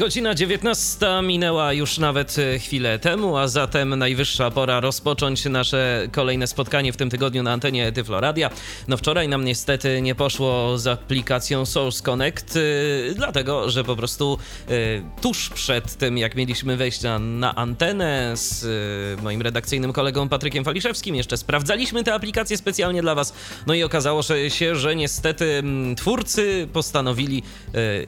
Godzina 19 minęła już nawet e, chwilę temu, a zatem najwyższa pora rozpocząć nasze kolejne spotkanie w tym tygodniu na antenie Tyfloradia. No wczoraj nam niestety nie poszło z aplikacją Source Connect, yy, dlatego że po prostu yy, tuż przed tym, jak mieliśmy wejść na, na antenę z yy, moim redakcyjnym kolegą Patrykiem Faliszewskim, jeszcze sprawdzaliśmy tę aplikację specjalnie dla Was, no i okazało się, że niestety mm, twórcy postanowili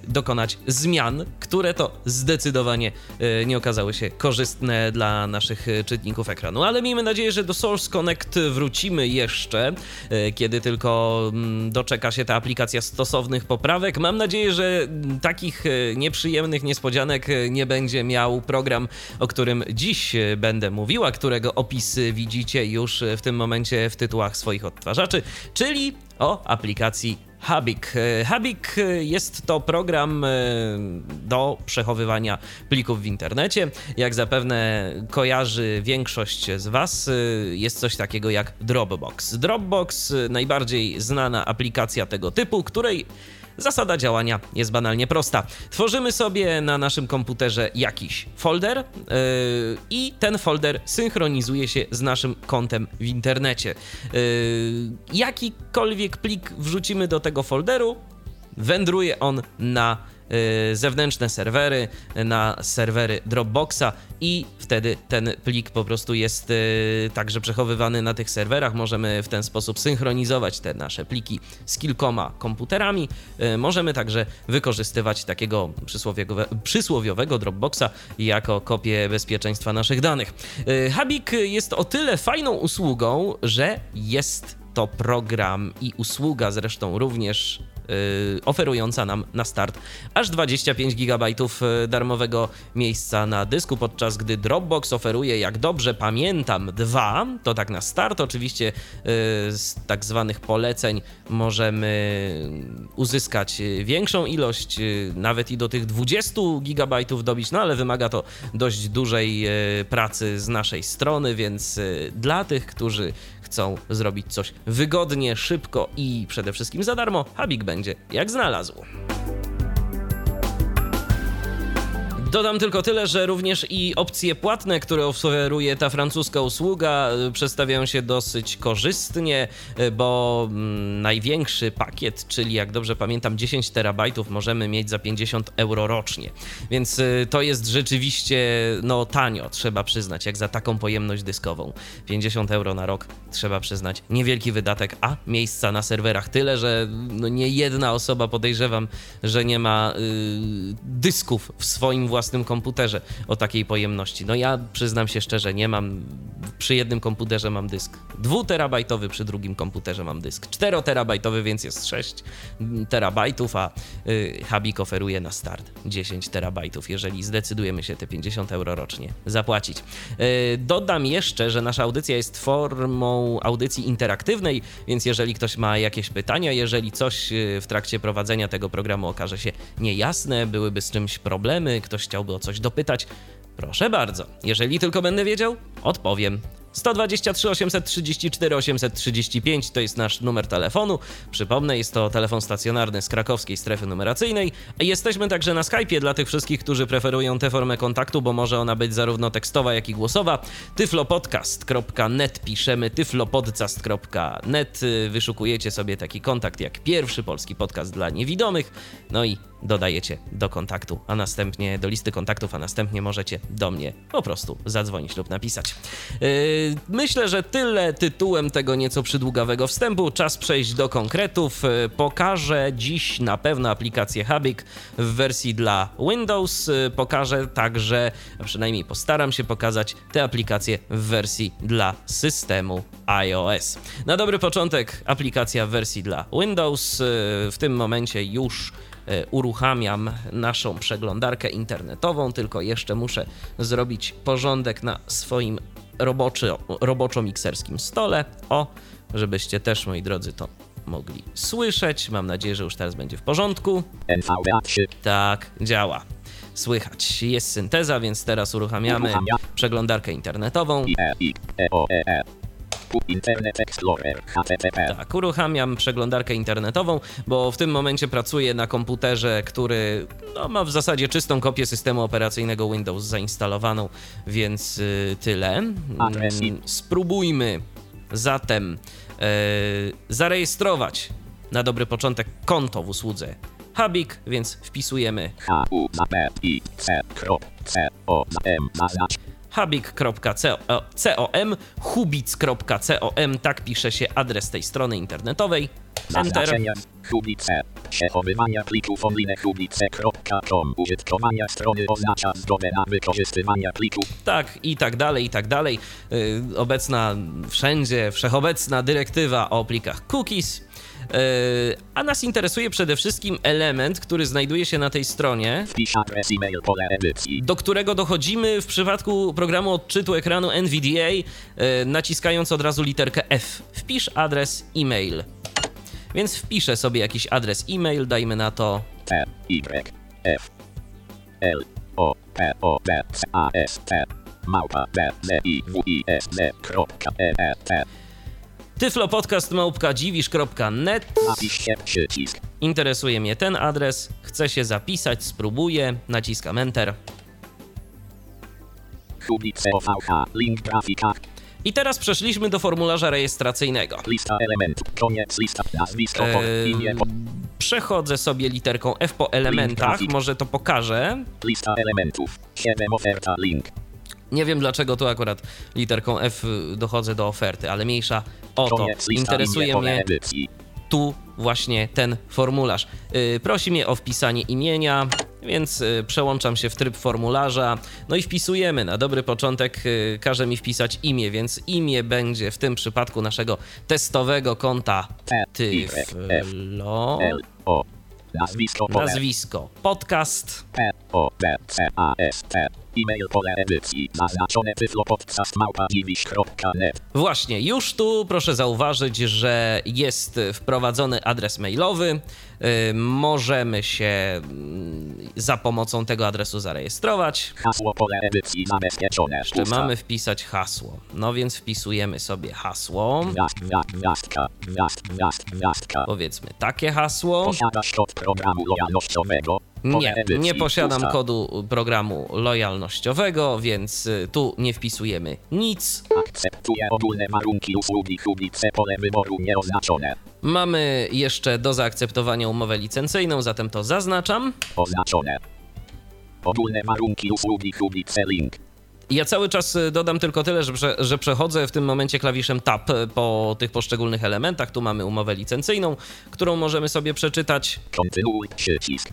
dokonać zmian, które to to zdecydowanie e, nie okazały się korzystne dla naszych e, czytników ekranu. Ale miejmy nadzieję, że do Source Connect wrócimy jeszcze, e, kiedy tylko mm, doczeka się ta aplikacja stosownych poprawek. Mam nadzieję, że takich nieprzyjemnych niespodzianek nie będzie miał program, o którym dziś będę mówiła, którego opisy widzicie już w tym momencie w tytułach swoich odtwarzaczy, czyli o aplikacji Habik. E, Habik e, jest to program e, do przechowywania plików w internecie. Jak zapewne kojarzy większość z Was, jest coś takiego jak Dropbox. Dropbox, najbardziej znana aplikacja tego typu, której Zasada działania jest banalnie prosta. Tworzymy sobie na naszym komputerze jakiś folder yy, i ten folder synchronizuje się z naszym kontem w internecie. Yy, jakikolwiek plik wrzucimy do tego folderu, wędruje on na zewnętrzne serwery, na serwery Dropboxa i wtedy ten plik po prostu jest y, także przechowywany na tych serwerach. Możemy w ten sposób synchronizować te nasze pliki z kilkoma komputerami. Y, możemy także wykorzystywać takiego przysłowiowego Dropboxa jako kopię bezpieczeństwa naszych danych. Habik jest o tyle fajną usługą, że jest to program i usługa zresztą również Y, oferująca nam na start aż 25 GB y, darmowego miejsca na dysku, podczas gdy Dropbox oferuje, jak dobrze pamiętam, dwa. To tak na start. Oczywiście y, z tak zwanych poleceń możemy uzyskać większą ilość, nawet i do tych 20 GB dobić, no ale wymaga to dość dużej pracy z naszej strony, więc dla tych, którzy chcą zrobić coś wygodnie, szybko i przede wszystkim za darmo, Habik będzie jak znalazł. Dodam tylko tyle, że również i opcje płatne, które oferuje ta francuska usługa, y, przedstawiają się dosyć korzystnie, y, bo mm, największy pakiet, czyli jak dobrze pamiętam 10 terabajtów, możemy mieć za 50 euro rocznie. Więc y, to jest rzeczywiście no tanio, trzeba przyznać, jak za taką pojemność dyskową. 50 euro na rok, trzeba przyznać, niewielki wydatek, a miejsca na serwerach tyle, że no nie jedna osoba podejrzewam, że nie ma dysków w swoim własnym własnym komputerze o takiej pojemności. No ja przyznam się szczerze, nie mam. Przy jednym komputerze mam dysk 2 terabajtowy, przy drugim komputerze mam dysk 4 terabajtowy, więc jest 6 terabajtów, a y, Habik oferuje na start 10 terabajtów, jeżeli zdecydujemy się te 50 euro rocznie zapłacić. Y, dodam jeszcze, że nasza audycja jest formą audycji interaktywnej, więc jeżeli ktoś ma jakieś pytania, jeżeli coś y, w trakcie prowadzenia tego programu okaże się niejasne, byłyby z czymś problemy, ktoś chciałby o coś dopytać, proszę bardzo. Jeżeli tylko będę wiedział, odpowiem. 123 834 835 to jest nasz numer telefonu. Przypomnę, jest to telefon stacjonarny z krakowskiej strefy numeracyjnej. Jesteśmy także na Skype'ie dla tych wszystkich, którzy preferują tę formę kontaktu, bo może ona być zarówno tekstowa, jak i głosowa. tyflopodcast.net piszemy tyflopodcast.net. Wyszukujecie sobie taki kontakt jak pierwszy polski podcast dla niewidomych. No i dodajecie do kontaktu, a następnie do listy kontaktów, a następnie możecie do mnie po prostu zadzwonić lub napisać. Yy, myślę, że tyle tytułem tego nieco przydługawego wstępu. Czas przejść do konkretów. Yy, pokażę dziś na pewno aplikację Habik w wersji dla Windows. Yy, pokażę także, a przynajmniej postaram się pokazać te aplikacje w wersji dla systemu iOS. Na dobry początek aplikacja w wersji dla Windows. W tym momencie już uruchamiam naszą przeglądarkę internetową, tylko jeszcze muszę zrobić porządek na swoim roboczo, roboczo-mikserskim stole. O, żebyście też, moi drodzy, to mogli słyszeć. Mam nadzieję, że już teraz będzie w porządku. NVDA3. Tak, działa. Słychać. Jest synteza, więc teraz uruchamiamy Uruchamia. przeglądarkę internetową. IE, I, E, O, E, E. Internet Explorer. HTTP. Tak, uruchamiam przeglądarkę internetową, bo w tym momencie pracuję na komputerze, który no, ma w zasadzie czystą kopię systemu operacyjnego Windows zainstalowaną, więc y, tyle. Adres Mm, Spróbujmy zatem e, zarejestrować na dobry początek konto w usłudze Habik, więc wpisujemy H, U, Habik.com, hubic.com, tak pisze się adres tej strony internetowej. Enter. Hubice. Przechowywania plików online hubice.com. Użytkowania strony oznacza zgodę na wykorzystywania plików. Tak, i tak dalej, i tak dalej. Yy, obecna wszędzie, wszechobecna dyrektywa o plikach cookies. Yy, a nas interesuje przede wszystkim element, który znajduje się na tej stronie, Wpisz adres e-mail pole edycji. do którego dochodzimy w przypadku programu odczytu ekranu NVDA, yy, naciskając od razu literkę F. Wpisz adres e-mail. Więc wpiszę sobie jakiś adres e-mail, dajmy na to T, Y, F, L, O, P, O, A, S, T. Małpa, B, Z, I, W, I, S, D, kropka, E, E, T. przycisk. Interesuje mnie ten adres, chcę się zapisać, spróbuję, naciskam Enter. OVH. Link grafika. I teraz przeszliśmy do formularza rejestracyjnego. Lista elementów. Koniec lista. Nazwisko, pod, imię, pod, przechodzę sobie literką F po elementach, może to pokażę. lista elementów. 7 oferta link. Nie wiem dlaczego tu akurat literką F y, dochodzę do oferty, ale mniejsza o to. Interesuje mnie tu właśnie ten formularz. Yy, prosi mnie o wpisanie imienia, więc yy, przełączam się w tryb formularza. No i wpisujemy. Na dobry początek każe mi wpisać imię, więc imię będzie w tym przypadku naszego testowego konta Y, Tyflo. Nazwisko, Nazwisko podcast. P, O, B, C, A, S, T. E-mail pole edycji. Zaznaczone tyflo podcast małpa dziwisz.net. Właśnie, już tu proszę zauważyć, że jest wprowadzony adres mailowy. Yy, możemy się mm, za pomocą tego adresu zarejestrować. Hasło pole edycji zabezpieczone. Jeszcze mamy wpisać hasło. No więc wpisujemy sobie hasło. Gwiazd, gwiazd, gwiazdka, gwiazd, gwiazd, gwiazdka. Powiedzmy takie hasło. Posiadasz kod programu lojalnościowego. Nie, nie posiadam kodu programu lojalnościowego, więc y, tu nie wpisujemy nic. Akceptuję ogólne warunki usługi Hubice pole wyboru nieoznaczone. Mamy jeszcze do zaakceptowania umowę licencyjną, zatem to zaznaczam. Oznaczone. Ogólne warunki usługi Hubice link. Ja cały czas y, dodam tylko tyle, że, prze, że przechodzę w tym momencie klawiszem Tab y, po tych poszczególnych elementach. Tu mamy umowę licencyjną, którą możemy sobie przeczytać. Kontynuuj przycisk.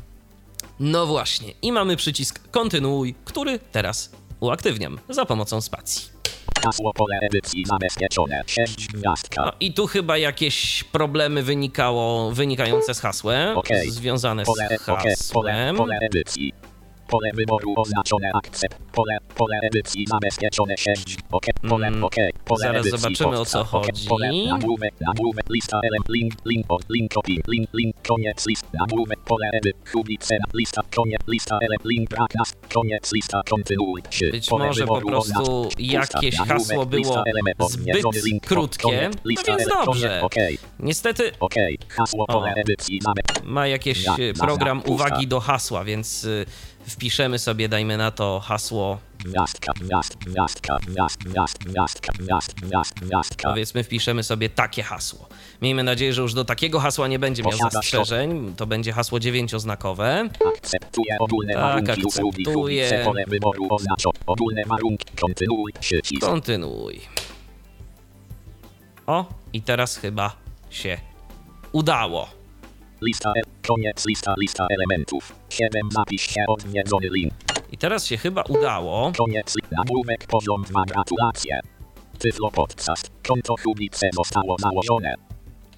No właśnie, i mamy przycisk Kontynuuj, który teraz uaktywniam za pomocą spacji. Hasło pole edycji zabezpieczone. 6 gwiazdka. No i tu chyba jakieś problemy wynikało, wynikające z hasłem, Okej. związane z Pole, okej, pole, hasłem. pole edycji. Pole wyboru oznaczone akcept. Pole, pole edycji zabezpieczone 6. OK. Pole, Mm, OK. Pole zaraz edycji zobaczymy, o co podstaw, OK. chodzi. Pole, nagłówek, nagłówek, lista element, link, link, od, link, copy, link, link, koniec list, nagłówek, pole edy, hubice, lista, koniec, lista element, link, braknas, koniec lista, kontynuuj. Być Pole może po prostu oznacz- jakieś pusta, hasło było zbyt link, krótkie, no więc dobrze. Okej, Niestety okej, hasło pole edycji ma jakiś Ja- za- program uwagi do hasła, więc y, wpiszemy sobie, dajmy na to hasło, Gwiazdka, gwiazd, gwiazdka, gwiazd, gwiazd, gwiazdka, gwiazd, gwiazd, gwiazdka. powiedzmy wpiszemy sobie takie hasło. Miejmy nadzieję, że już do takiego hasła nie będzie miał Posiadasz zastrzeżeń. To będzie hasło dziewięcioznakowe. Akceptuję ogólne Tak, warunki akceptuję. Pole wyboru ogólne warunki kontynuuj przycisk. Kontynuuj. O, i teraz chyba się udało. Lista e, koniec lista lista elementów. 7 zapisz się odwiedzony link. I teraz się chyba udało. Koniec nagłówek poziom 2 gratulacje. Tyflo podcast. Konto Hubice zostało założone.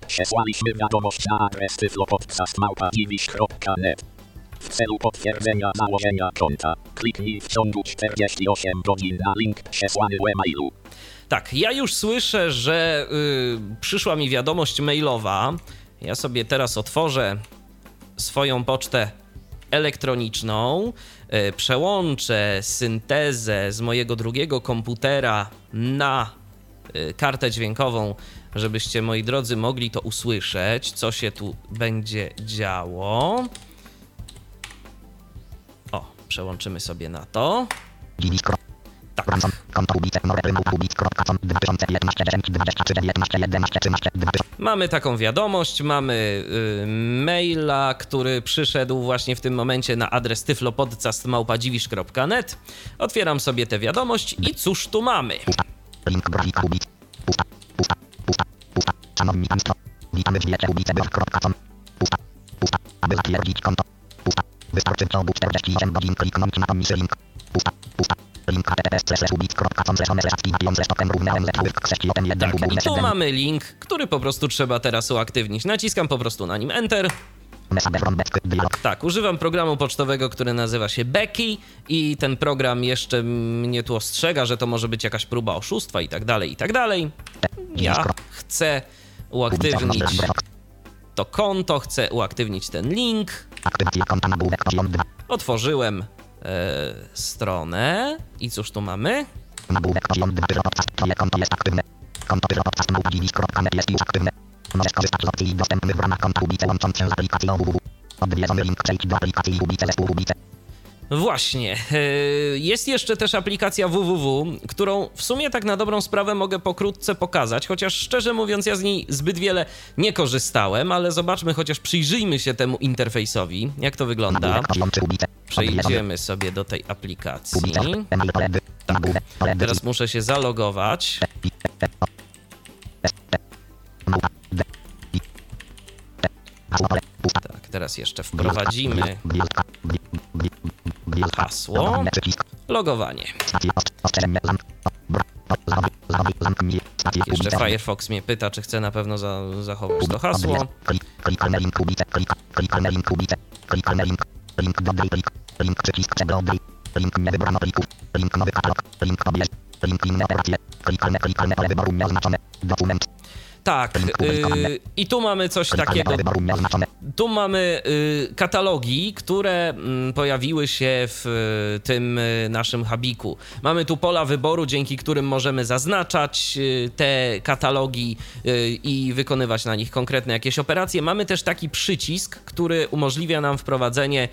Przesłaliśmy wiadomość na adres tyflopodcast.net. W celu potwierdzenia założenia konta, kliknij w ciągu 48 godzin na link przesłany w e-mailu. Tak, ja już słyszę, że y, przyszła mi wiadomość mailowa Ja sobie teraz otworzę swoją pocztę elektroniczną, e, przełączę syntezę z mojego drugiego komputera na e, kartę dźwiękową, żebyście moi drodzy mogli to usłyszeć, co się tu będzie działo. O, przełączymy sobie na to. Mamy taką wiadomość, mamy y, maila, który przyszedł właśnie w tym momencie na adres tyflopodcast.małpadziwisz.net. Otwieram sobie tę wiadomość i cóż tu mamy? Szanowni Państwo, witamy w Pusta. Pusta. Aby zatwierdzić konto. Pusta. Wystarczy w ciągu 48 godzin kliknąć na link. Pusta. Pusta. Link Tak, i tu mamy link, który po prostu trzeba teraz uaktywnić. Naciskam po prostu na nim Enter. Tak, używam programu pocztowego, który nazywa się Becky i ten program jeszcze mnie tu ostrzega, że to może być jakaś próba oszustwa i tak dalej, i tak dalej. Ja chcę uaktywnić to konto, chcę uaktywnić ten link. Otworzyłem e, stronę i cóż tu mamy? Konto jest aktywne. Konto jest już aktywne. Możesz korzystać z opcji dostępnych w ramach konta Ubice łącząc się z aplikacją www. Odwiedzony link przejdź do aplikacji Ubice zespół Ubice. Właśnie. E, jest jeszcze też aplikacja www, którą w sumie tak na dobrą sprawę mogę pokrótce pokazać, chociaż szczerze mówiąc ja z niej zbyt wiele nie korzystałem, ale zobaczmy, chociaż przyjrzyjmy się temu interfejsowi, jak to wygląda. Przejdziemy sobie do tej aplikacji. Tak. Teraz muszę się zalogować. Tak, teraz jeszcze wprowadzimy hasło. Logowanie. Jeszcze Firefox mnie pyta, czy chcę na pewno za zachować to hasło. Link przycisk nie wybrano plików, link nowy katalog, link pobierz, link inne operacje, klikalne, klikalne pole wyboru nieoznaczone, dokument, tak, yy, i tu mamy coś takiego. Tu mamy yy, katalogi, które yy, pojawiły się w y, tym y, naszym habiku. Mamy tu pola wyboru, dzięki którym możemy zaznaczać te katalogi i wykonywać na nich konkretne jakieś operacje. Mamy też taki przycisk, który umożliwia nam wprowadzenie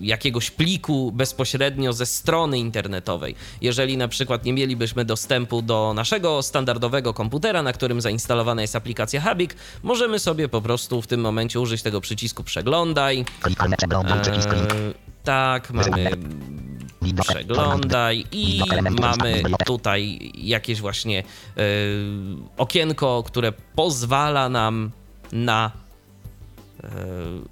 jakiegoś pliku bezpośrednio ze strony internetowej. Jeżeli na przykład nie mielibyśmy dostępu do naszego standardowego komputera, na którym którym zainstalowana jest aplikacja Habik, możemy sobie po prostu w tym momencie użyć tego przycisku przeglądaj. Eee, tak, mamy przeglądaj i mamy tutaj jakieś właśnie e, okienko, które pozwala nam na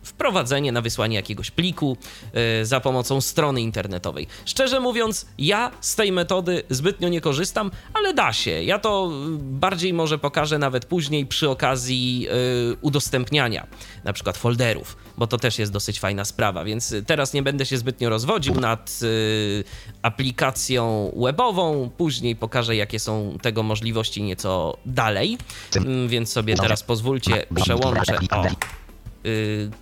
wprowadzenie na wysłanie jakiegoś pliku e, za pomocą strony internetowej. Szczerze mówiąc, ja z tej metody zbytnio nie korzystam, ale da się. Ja to bardziej może pokażę nawet później przy okazji e, udostępniania na przykład folderów, bo to też jest dosyć fajna sprawa, więc teraz nie będę się zbytnio rozwodził nad aplikacją webową. Później pokażę, jakie są tego możliwości nieco dalej, mm, więc sobie teraz pozwólcie przełączę. O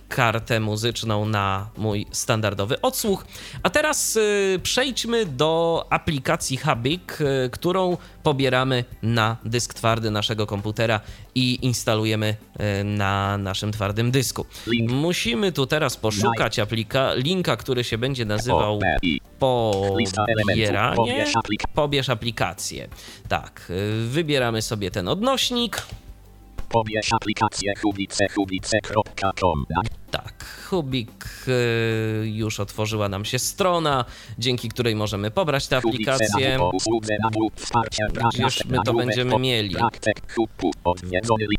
kartę muzyczną na mój standardowy odsłuch. A teraz y, przejdźmy do aplikacji Habik, y, którą pobieramy na dysk twardy naszego komputera i instalujemy na naszym twardym dysku. Musimy tu teraz poszukać aplika linka, który się będzie nazywał pobieranie, pobierz aplikację. Tak, wybieramy sobie ten odnośnik. Pobierz aplikację hubice hubice.com. Tak, Hubik y, już otworzyła nam się strona, dzięki której możemy pobrać tę aplikację. Gdzież my to będziemy mieli.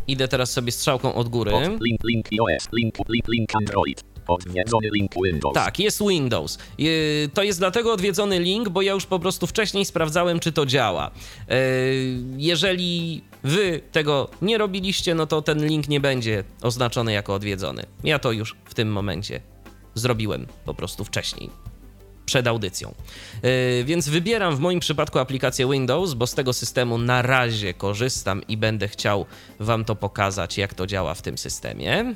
Idę teraz sobie strzałką od góry. Link. Odwiedzony Windows. Tak, jest Windows. To jest dlatego odwiedzony link, bo ja już po prostu wcześniej sprawdzałem, czy to działa. E, jeżeli wy tego nie robiliście, no to ten link nie będzie oznaczony jako odwiedzony. Ja to już w tym momencie zrobiłem po prostu wcześniej. przed audycją. Yy, więc wybieram w moim przypadku aplikację Windows, bo z tego systemu na razie korzystam i będę chciał Wam to pokazać, jak to działa w tym systemie.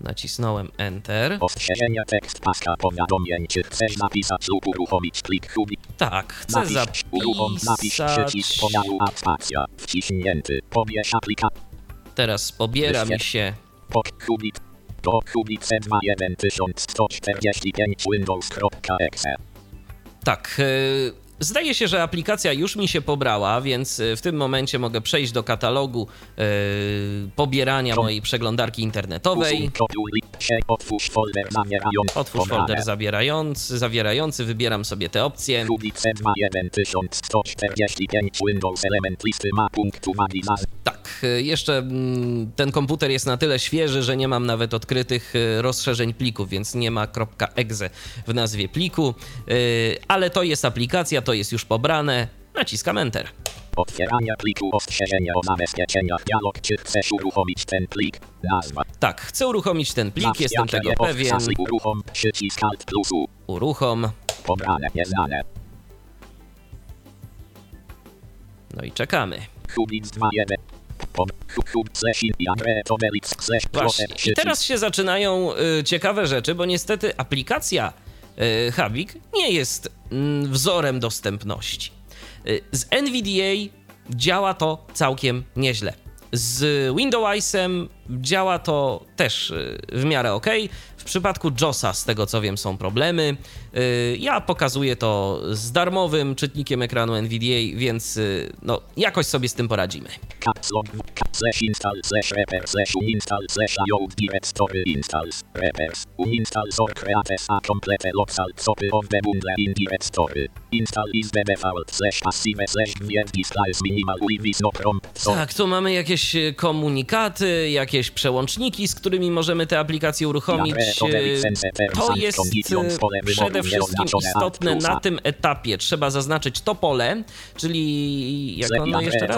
Nacisnąłem Enter. Ostrzeżenia tekst paska powiadomień. Czy chcesz zapisać lub uruchomić plik Hubi? Tak, chcę Napisz, uruchom, napisz przycisk zapisać. podziału spacja. Wciśnięty. Pobierz aplikację. Teraz pobiera mi Wyświetl. się Pod Hubit. Do Hubit C2 1145 Windows.exe. Tak. e, Zdaje się, że aplikacja już mi się pobrała, więc e, w tym momencie mogę przejść do katalogu e, pobierania mojej przeglądarki internetowej. Otwórz folder zawierający. Otwórz folder zawierający, zawierający, wybieram sobie te opcje. Hubit C2 1145 Windows element listy ma punkt uwagi za Tak, e, jeszcze mm, ten komputer jest na tyle świeży, że nie mam nawet odkrytych e, rozszerzeń plików, więc nie ma .exe w nazwie pliku, ale to jest aplikacja, to jest już pobrane. Naciskam Enter. Otwierania pliku ostrzeżenia o zabezpieczeniach dialog. Czy chcesz uruchomić ten plik? Nazwa. Tak, chcę uruchomić ten plik, jestem tego pewien. Uruchom przycisk Alt plus U. Uruchom. Pobrane, nieznane. No i czekamy. Hubit 2 1. Pob. Hub hub slash in i Andre to Belix slash Właśnie. I teraz się zaczynają y, ciekawe rzeczy, bo niestety aplikacja y, Habik nie jest mm, wzorem dostępności. Y, z NVDA działa to całkiem nieźle. Z Windowsem działa to też y, w miarę ok. Przypadku JOSa, z tego co wiem, są problemy. Y, Ja pokazuję to z darmowym czytnikiem ekranu NVDA, więc y, no, jakoś sobie z tym poradzimy. Tak, tu mamy jakieś komunikaty, jakieś przełączniki, z którymi możemy te aplikacje uruchomić. To jest e, przede wszystkim istotne na tym etapie. Trzeba zaznaczyć to pole, czyli jak ono jeszcze raz?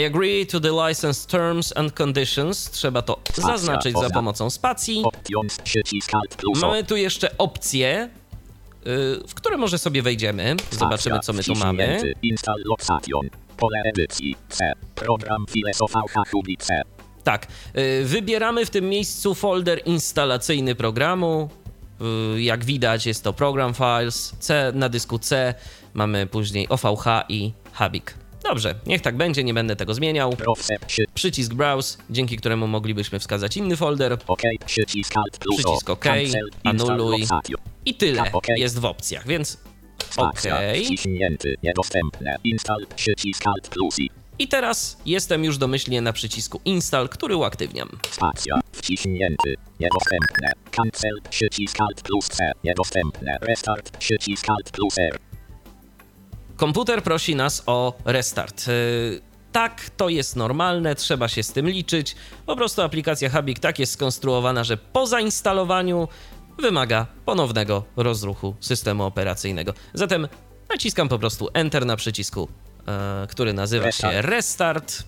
I agree to the license terms and conditions. Trzeba to zaznaczyć za pomocą spacji. Mamy tu jeszcze opcje, y, w które może sobie wejdziemy. Zobaczymy, co my tu mamy. Program filosofa Hubi C. Tak, y, wybieramy w tym miejscu folder instalacyjny programu. Y, Jak widać, jest to Program Files, C na dysku C, mamy później OVH i Habik. Dobrze, niech tak będzie, nie będę tego zmieniał. Przycisk Browse, dzięki któremu moglibyśmy wskazać inny folder. Przycisk OK, anuluj. I tyle jest w opcjach, więc OK. Przycisk. I teraz jestem już domyślnie na przycisku Install, który uaktywniam. Spacja. Wciśnięty. Niedostępne. Cancel. Przycisk Alt plus C. Niedostępne. Restart. Przycisk Alt plus R. Komputer prosi nas o restart. Yy, Tak, to jest normalne, trzeba się z tym liczyć. Po prostu aplikacja Habik tak jest skonstruowana, że po zainstalowaniu wymaga ponownego rozruchu systemu operacyjnego. Zatem naciskam po prostu Enter na przycisku, który nazywa się Restart.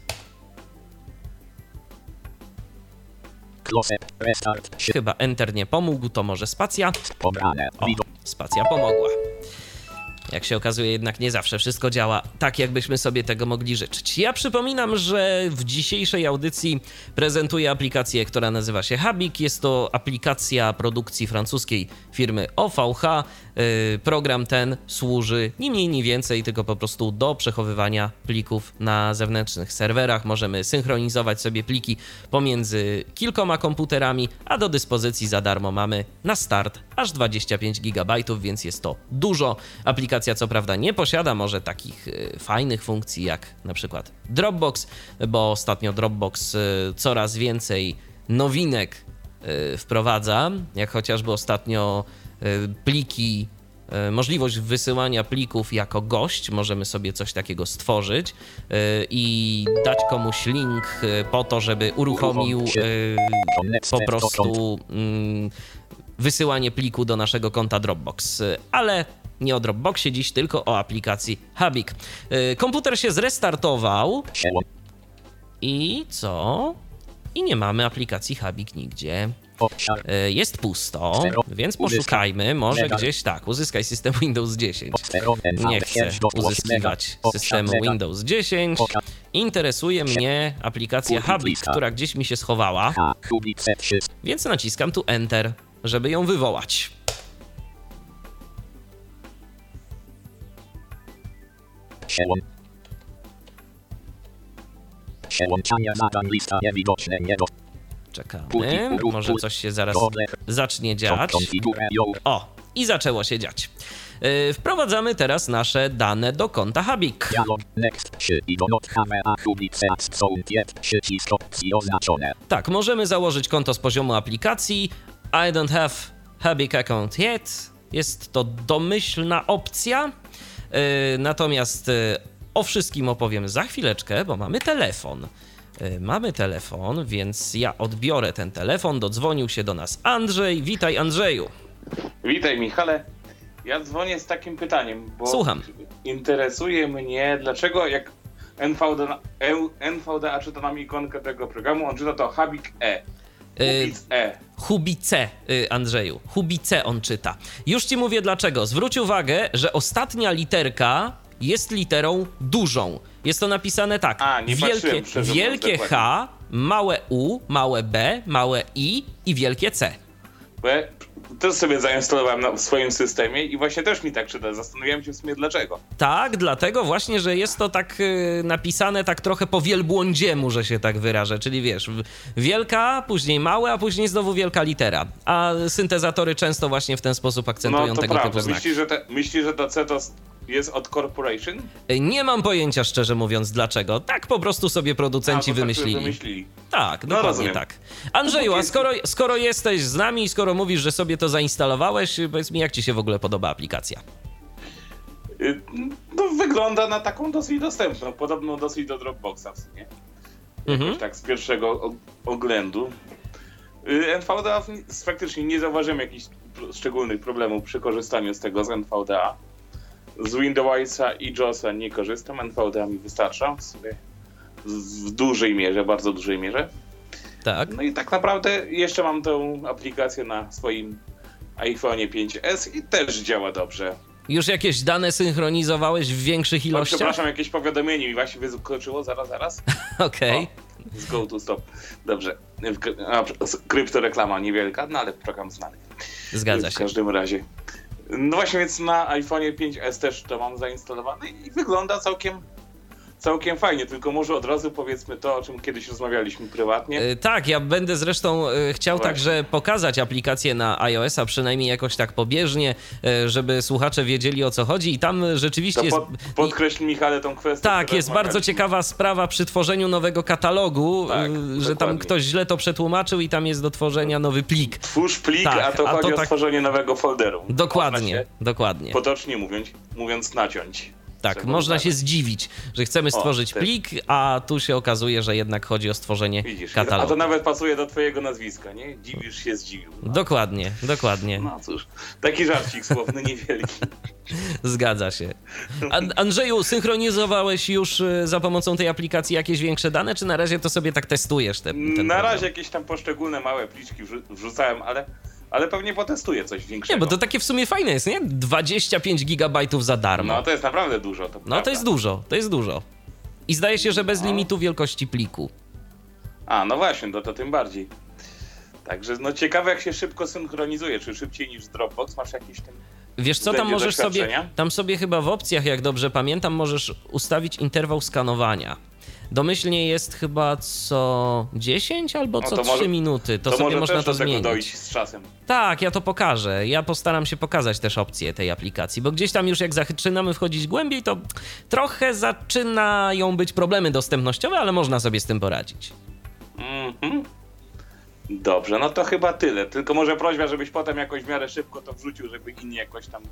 Restart. Chyba Enter nie pomógł, to może spacja. Pobrane. O, spacja pomogła. Jak się okazuje, jednak nie zawsze wszystko działa tak, jakbyśmy sobie tego mogli życzyć. Ja przypominam, że w dzisiejszej audycji prezentuję aplikację, która nazywa się Habik. Jest to aplikacja produkcji francuskiej firmy OVH. Yy, Program ten służy ni mniej, ni więcej, tylko po prostu do przechowywania plików na zewnętrznych serwerach. Możemy synchronizować sobie pliki pomiędzy kilkoma komputerami, a do dyspozycji za darmo mamy na start aż 25 GB, więc jest to dużo. Aplikacja co prawda nie posiada może takich y, fajnych funkcji jak na przykład Dropbox, bo ostatnio Dropbox y, coraz więcej nowinek y, wprowadza, jak chociażby ostatnio y, pliki e, możliwość wysyłania plików jako gość. Możemy sobie coś takiego stworzyć e, i dać komuś link e, po to, żeby uruchomił e, po prostu mm, wysyłanie pliku do naszego konta Dropbox. E, Ale nie o Dropboxie dziś, tylko o aplikacji Habik. E, Komputer się zrestartował i co? i nie mamy aplikacji Habik nigdzie. E, Jest pusto, więc poszukajmy, może gdzieś tak, uzyskaj system Windows 10. Obsterowen. Nie chcę uzyskiwać systemu Windows 10. Interesuje mnie aplikacja Habik, która gdzieś mi się schowała, H. Kubice 3. więc naciskam tu Enter, żeby ją wywołać. Przełącz. Przełączanie zadań lista niewidoczne nie do... Czekamy, może coś się zaraz zacznie dziać. O, i zaczęło się dziać. Yy, Wprowadzamy teraz nasze dane do konta Habik. Dialog. Next. 3. I do not have a kubice sound yet. Przycisk opcji oznaczone. Tak, możemy założyć konto z poziomu aplikacji. I don't have Habik account yet. Jest to domyślna opcja. Yy, natomiast yy, o wszystkim opowiem za chwileczkę, bo mamy telefon. Yy, mamy telefon, więc ja odbiorę ten telefon. Dodzwonił się do nas Andrzej. Witaj, Andrzeju. Witaj Michale. Ja dzwonię z takim pytaniem, bo Słucham. interesuje mnie, dlaczego jak NVDA, E- NVDA czyta nam ikonkę tego programu, on czyta to Habik E. Yy, Hubic E. Hubice, y, Andrzeju. Hubice on czyta. Już ci mówię dlaczego. Zwróć uwagę, że ostatnia literka jest literą dużą. Jest to napisane tak. A, nie wielkie wielkie. H, małe U, małe B, małe I i wielkie C. Ja też sobie zainstalowałem na, w swoim systemie i właśnie też mi tak czyta. Zastanawiałem się w sumie dlaczego. Tak, dlatego właśnie, że jest to tak y, napisane tak trochę po wielbłądziemu, że się tak wyrażę. Czyli wiesz, wielka, później małe, a później znowu wielka litera. A syntezatory często właśnie w ten sposób akcentują No to tego typu prawda. znaki. Myślisz, że, te, myślisz, że to C to jest od Corporation? Nie mam pojęcia, szczerze mówiąc, dlaczego. Tak po prostu sobie A, producenci to tak wymyślili. wymyślili. Tak, No, dokładnie tak. Andrzeju, a skoro, skoro jesteś z nami, skoro mówisz, że sobie to zainstalowałeś, powiedz mi, jak ci się w ogóle podoba aplikacja? Y, No, wygląda na taką dosyć dostępną, podobną dosyć do Dropboxa w sumie. Mhm. tak z pierwszego og- oględu. Y, NVDA faktycznie nie zauważyłem jakichś szczególnych problemów przy korzystaniu z tego z NVDA. Z Windowsa i JOSa nie korzystam, NVDA mi wystarcza w sumie w w dużej mierze, bardzo dużej mierze. Tak. No i tak naprawdę jeszcze mam tą aplikację na swoim iPhone 5S i też działa dobrze. Już jakieś dane synchronizowałeś w większych O, ilościach? przepraszam, jakieś powiadomienie mi właśnie wyskoczyło, zaraz, zaraz. Okej. Z go to stop. Dobrze. Kryptoreklama niewielka, no ale program znany. Zgadza W się. każdym razie. No właśnie, więc na iPhone 5S też to mam zainstalowane i wygląda całkiem, całkiem fajnie. Tylko może od razu powiedzmy to, o czym kiedyś rozmawialiśmy prywatnie. E, Tak, ja będę zresztą e, chciał Właśnie. także pokazać aplikację na iOS-a, przynajmniej jakoś tak pobieżnie, e, żeby słuchacze wiedzieli o co chodzi i tam rzeczywiście To jest... pod, podkreśl Michale tą kwestię. Tak, jest bardzo ciekawa sprawa przy tworzeniu nowego katalogu, Tak, że tam dokładnie. ktoś źle to przetłumaczył i tam jest do tworzenia nowy plik. Twórz plik, Tak, a to a to chodzi o tak- stworzenie nowego folderu. Dokładnie, dokładnie. potocznie mówiąc, mówiąc naciąć. Tak, można się zdziwić, że chcemy stworzyć też. plik, a tu się okazuje, że jednak chodzi o stworzenie Widzisz, a katalogu. to nawet pasuje do twojego nazwiska, nie? Dziwisz się, zdziwił. No, Dokładnie, dokładnie. no cóż, taki żarcik słowny, niewielki. Zgadza się. An- Andrzeju, synchronizowałeś już y, za pomocą tej aplikacji jakieś większe dane, czy na razie to sobie tak testujesz te, ten Na program? razie jakieś tam poszczególne małe pliczki wrzu- wrzucałem, ale, ale pewnie potestuję coś większego. Nie, bo to takie w sumie fajne jest, nie? 25 gigabajtów za darmo. No to jest naprawdę dużo. To No prawda. to jest dużo, to jest dużo. I zdaje się, że bez No. limitu wielkości pliku. A, no właśnie, no to tym bardziej. Także no ciekawe jak się szybko synchronizuje, czy szybciej niż Dropbox, masz jakiś ten... Wiesz co, tam możesz sobie, tam sobie chyba w opcjach, jak dobrze pamiętam, możesz ustawić interwał skanowania. Domyślnie jest chyba co 10 albo No co to 3 może- minuty. To, To, sobie może można też to do tego zmienić. dojść z czasem. Tak, ja to pokażę. Ja postaram się pokazać też opcje tej aplikacji, bo gdzieś tam już jak zaczynamy wchodzić głębiej, to trochę zaczynają być problemy dostępnościowe, ale można sobie z tym poradzić. Mhm. Dobrze, no to chyba tyle. Tylko może prośba, żebyś potem jakoś w miarę szybko to wrzucił, żeby inni jakoś tam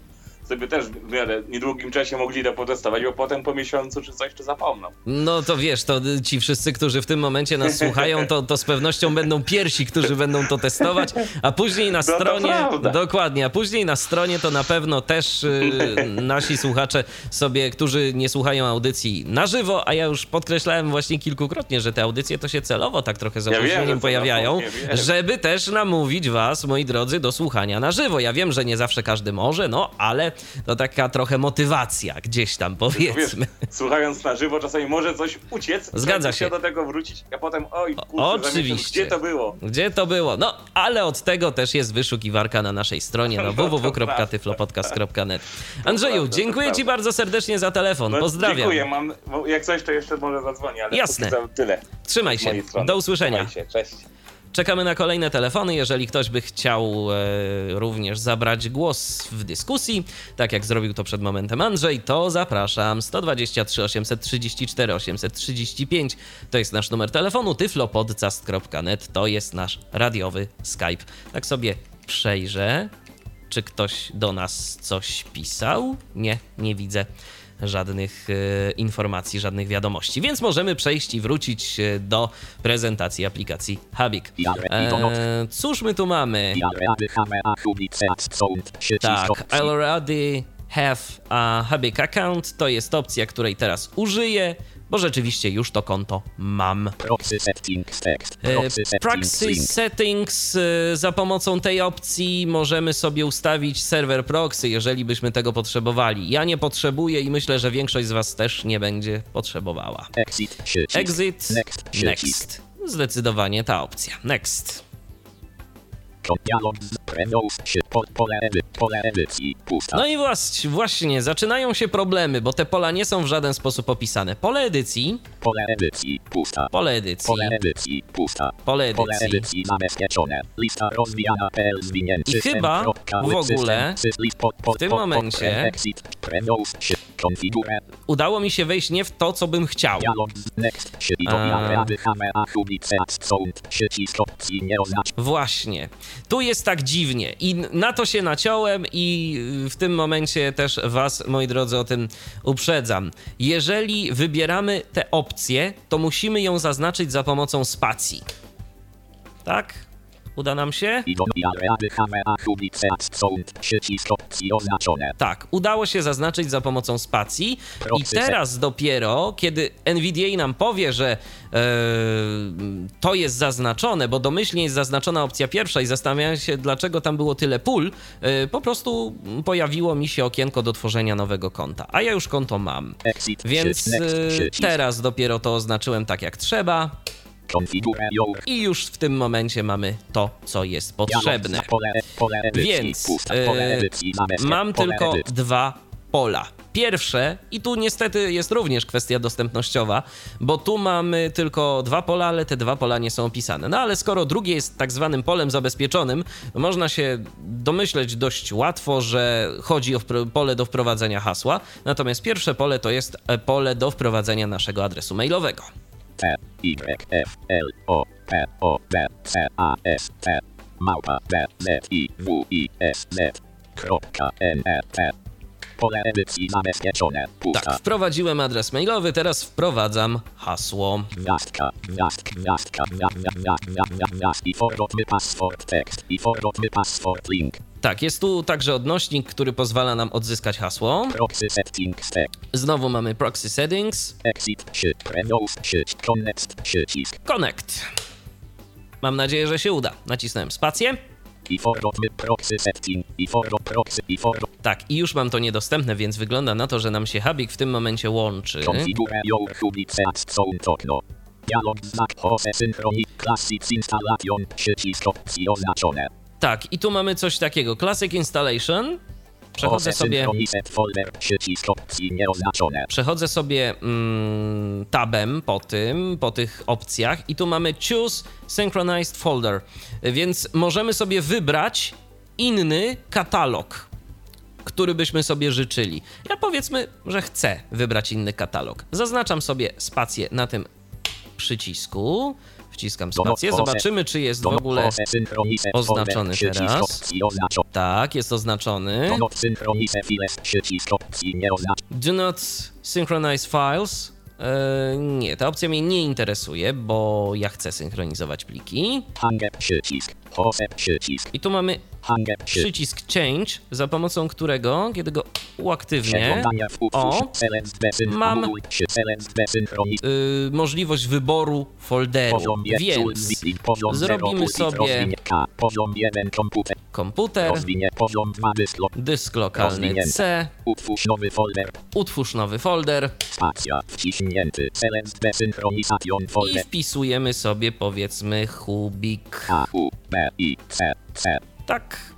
sobie też w miarę niedługim czasie mogli to potestować, bo potem po miesiącu czy coś to zapomną. No to wiesz, to ci wszyscy, którzy w tym momencie nas słuchają, to, to z pewnością będą pierwsi, którzy będą to testować, a później na No stronie. prawda. dokładnie, a później na stronie to na pewno też y, nasi słuchacze sobie, którzy nie słuchają audycji na żywo, a ja już podkreślałem właśnie kilkukrotnie, że te audycje to się celowo tak trochę z Ja opóźnieniem to pojawiają, żeby też namówić was, moi drodzy, do słuchania na żywo. Ja wiem, że nie zawsze każdy może, no ale to taka trochę motywacja gdzieś tam Wiesz, powiedzmy. słuchając na żywo czasami może coś uciec, Zgadza się. do tego wrócić, a potem oj kurczę, Oczywiście. gdzie to było? Gdzie to było? No, ale od tego też jest wyszukiwarka na naszej stronie no, No www.tyflopodcast.net. Andrzeju, dziękuję Ci bardzo serdecznie za telefon. No, Pozdrawiam. Dziękuję, mam, jak coś to jeszcze może zadzwonię, ale Jasne. tyle. Trzymaj się. Do usłyszenia. Trzymaj się, Cześć. Czekamy na kolejne telefony. Jeżeli ktoś by chciał e, również zabrać głos w dyskusji, tak jak zrobił to przed momentem Andrzej, to zapraszam. 123 834 835 to jest nasz numer telefonu. tyflopodcast.net to jest nasz radiowy Skype. Tak sobie przejrzę, czy ktoś do nas coś pisał. Nie, nie widzę żadnych e, informacji, żadnych wiadomości, więc możemy przejść i wrócić e, do prezentacji aplikacji Habik. E, cóż my tu mamy? Tak, already have a Habik account, to jest opcja, której teraz użyję, bo rzeczywiście już to konto mam. Proxy settings text. E, Proxy settings e, za pomocą tej opcji możemy sobie ustawić serwer proxy, jeżeli byśmy tego potrzebowali. Ja nie potrzebuję i myślę, że większość z Was też nie będzie potrzebowała. Exit. Exit, Next. Przycisk. next. Zdecydowanie ta opcja. Next. Dialog z po- Pole edy- pole edycji. Pusta. No i właśnie, właśnie, zaczynają się problemy, bo te pola nie są w żaden sposób opisane. Pole edycji, Pole edycji. Pusta. pole edycji, Pole edycji. Pusta. pole Pole edycji. edycji zabezpieczone. Lista rozwijana PL zwinięty. I chyba w ogóle w tym momencie-. Udało mi się wejść nie w to, co bym chciał. A. Właśnie. Tu jest tak dziwnie i na to się naciąłem i w tym momencie też was, moi drodzy, o tym uprzedzam. Jeżeli wybieramy tę opcję, to musimy ją zaznaczyć za pomocą spacji. Tak? Uda nam się? Tak, udało się zaznaczyć za pomocą spacji i teraz dopiero, kiedy NVDA nam powie, że e, to jest zaznaczone, bo domyślnie jest zaznaczona opcja pierwsza i zastanawiałem się, dlaczego tam było tyle pól, e, po prostu pojawiło mi się okienko do tworzenia nowego konta, a ja już konto mam. Więc e, teraz dopiero to oznaczyłem tak jak trzeba. I już w tym momencie mamy to, co jest potrzebne. Więc e, mam tylko dwa pola. Pierwsze, i tu niestety jest również kwestia dostępnościowa, bo tu mamy tylko dwa pola, ale te dwa pola nie są opisane. No ale skoro drugie jest tak zwanym polem zabezpieczonym, można się domyśleć dość łatwo, że chodzi o pole do wprowadzenia hasła. Natomiast pierwsze pole to jest e, pole do wprowadzenia naszego adresu mailowego. T, Y, F, L, O, P, O, D, C, A, S, T, małpa, D, Z, I, W, I, S, Z, kropka, N, E, T. Pole edycji zabezpieczone. Tak, wprowadziłem adres mailowy, teraz wprowadzam hasło. Gwiazdka, gwiazdka, gwiazdka, gwiazdka, gwiazdka, gwiazdka, i forwardny password tekst, i forwardny password link, Tak, jest tu także odnośnik, który pozwala nam odzyskać hasło. proxy settings tekst, Znowu mamy proxy settings, exit, przy, connect, przycisk, connect. Mam nadzieję, że się uda. Nacisnąłem spację. i proxy setting, i proxy, i Tak, i już mam to niedostępne, więc wygląda na to, że nam się Habik w tym momencie łączy. Konfigurę your publicat sound okno. Dialog znak Hose Synchronic Classics Installation przycisk opcji oznaczone. Tak, i tu mamy coś takiego. Classic Installation. Przechodzę sobie, przechodzę sobie mm, tabem po tym, po tych opcjach i tu mamy Choose Synchronized Folder, więc możemy sobie wybrać inny katalog, który byśmy sobie życzyli. Ja powiedzmy, że chcę wybrać inny katalog. Zaznaczam sobie spację na tym przycisku, Wciskam spację, zobaczymy, czy jest w ogóle oznaczony teraz. Tak, jest oznaczony. Do not synchronize files. E, nie, ta opcja mnie nie interesuje, bo ja chcę synchronizować pliki. I tu mamy przycisk Change, za pomocą którego, kiedy go uaktywnię, o, mam y, możliwość wyboru folderu, więc zrobimy sobie komputer, dysk lokalny C, utwórz nowy folder. I wpisujemy sobie powiedzmy Hubik. Tak.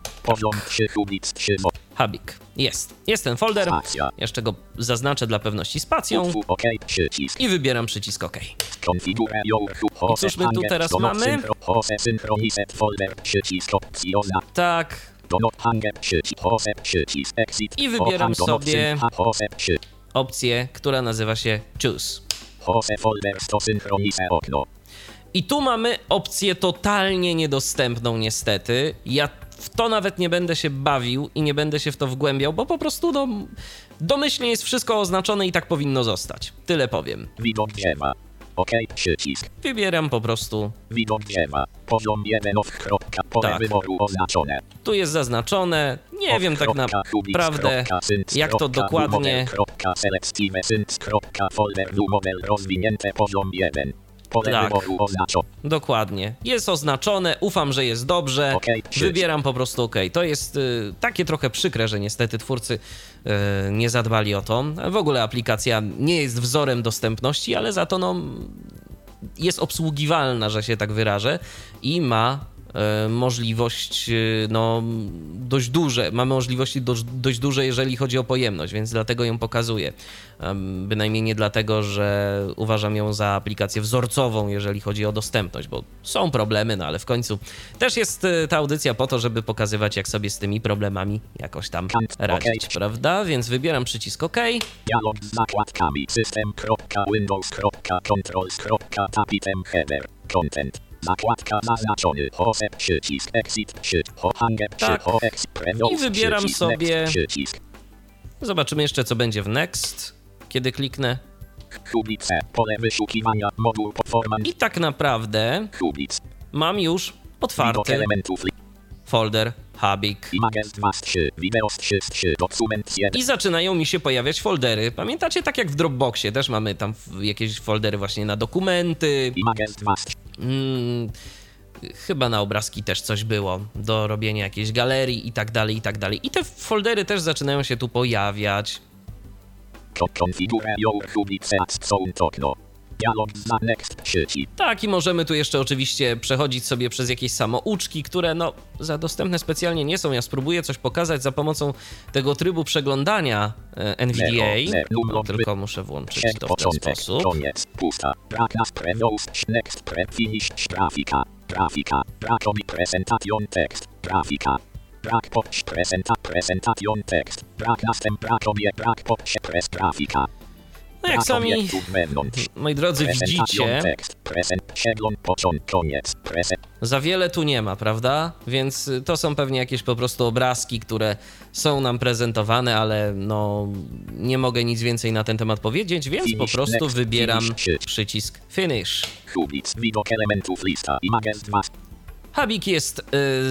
Habik. Jest. Jest ten folder. Jeszcze go zaznaczę dla pewności spacją. I wybieram przycisk OK. I cóż my tu teraz mamy? Tak. I wybieram sobie opcję, która nazywa się Choose. I tu mamy opcję totalnie niedostępną niestety. Ja w to nawet nie będę się bawił i nie będę się w to wgłębiał, bo po prostu no, domyślnie jest wszystko oznaczone i tak powinno zostać. Tyle powiem. Widok drzewa. OK, przycisk. Wybieram po prostu. Widok drzewa. Poziom 1 of kropka. Pole Tak. wyboru oznaczone. Tu jest zaznaczone. Nie wiem tak naprawdę, jak to dokładnie. Sync, kropka, folder, rozwinięte poziom 1. Tak. Dokładnie. Jest oznaczone, ufam, że jest dobrze. Wybieram po prostu OK. To jest y, takie trochę przykre, że niestety twórcy y, nie zadbali o to. W ogóle aplikacja nie jest wzorem dostępności, ale za to no, jest obsługiwalna, że się tak wyrażę, i ma możliwość, e, no, dość duże, ma możliwości dość, dość duże, jeżeli chodzi o pojemność, więc dlatego ją pokazuję. Bynajmniej nie dlatego, że uważam ją za aplikację wzorcową, jeżeli chodzi o dostępność, bo są problemy, no ale w końcu też jest e, ta audycja po to, żeby pokazywać, jak sobie z tymi problemami jakoś tam radzić, prawda? Więc wybieram przycisk OK. Dialog z zakładkami system.windows.controls.tapitem header. Content. Zakładka zaznaczony. Hose przycisk exit przy hohange przy Tak. ho ex previous I wybieram sobie-. Zobaczymy jeszcze, co będzie w Next, kiedy kliknę. Kubice. Pole wyszukiwania. Moduł performance. I tak naprawdę Kubic. mam już otwarty folder Habik. Images 2 z 3. Wideo z 3 z 3. Dokument 1. I zaczynają mi się pojawiać foldery. Pamiętacie, tak jak w Dropboxie, też mamy tam jakieś foldery właśnie na dokumenty. Images 2 z 3. Mm, chyba na obrazki też coś było, do robienia jakiejś galerii i tak dalej, i tak dalej. I te foldery też zaczynają się tu pojawiać. Kubice at sound okno. Dialog za next przycisk. Tak, i możemy tu jeszcze oczywiście przechodzić sobie przez jakieś samouczki, które no za dostępne specjalnie nie są. Ja spróbuję coś pokazać za pomocą tego trybu przeglądania e, NVDA. No, tylko muszę włączyć to w ten sposób. koniec, pusta. Next pre, finish, grafika, grafika, brakowi presentation tekst, grafika. Brak presentation tekst, brak następ, brakowie, brak pres, grafika. No jak sami, moi drodzy, widzicie, za wiele tu nie ma, prawda? Więc y, to są pewnie jakieś po prostu obrazki, które są nam prezentowane, ale no nie mogę nic więcej na ten temat powiedzieć, więc po prostu wybieram przycisk Finish. widok elementów lista, images 2, Habik jest y,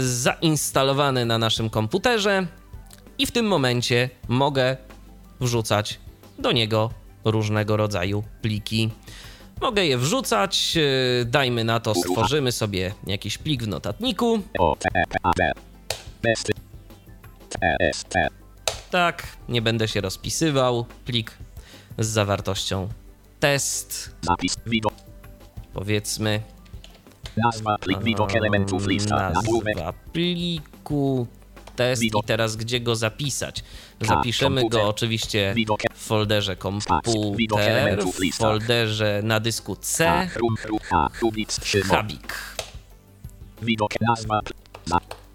zainstalowany na naszym komputerze i w tym momencie mogę wrzucać do niego różnego rodzaju pliki. Mogę je wrzucać, y, dajmy na to, stworzymy sobie jakiś plik w notatniku. Tak, nie będę się rozpisywał. Plik z zawartością test, zapis, widok, powiedzmy. nazwa, plik, widok elementów lista, Nazwa pliku test i teraz gdzie go zapisać? K, Zapiszemy go oczywiście folderze komputer, w folderze na dysku C, Habik. widok, nazwa,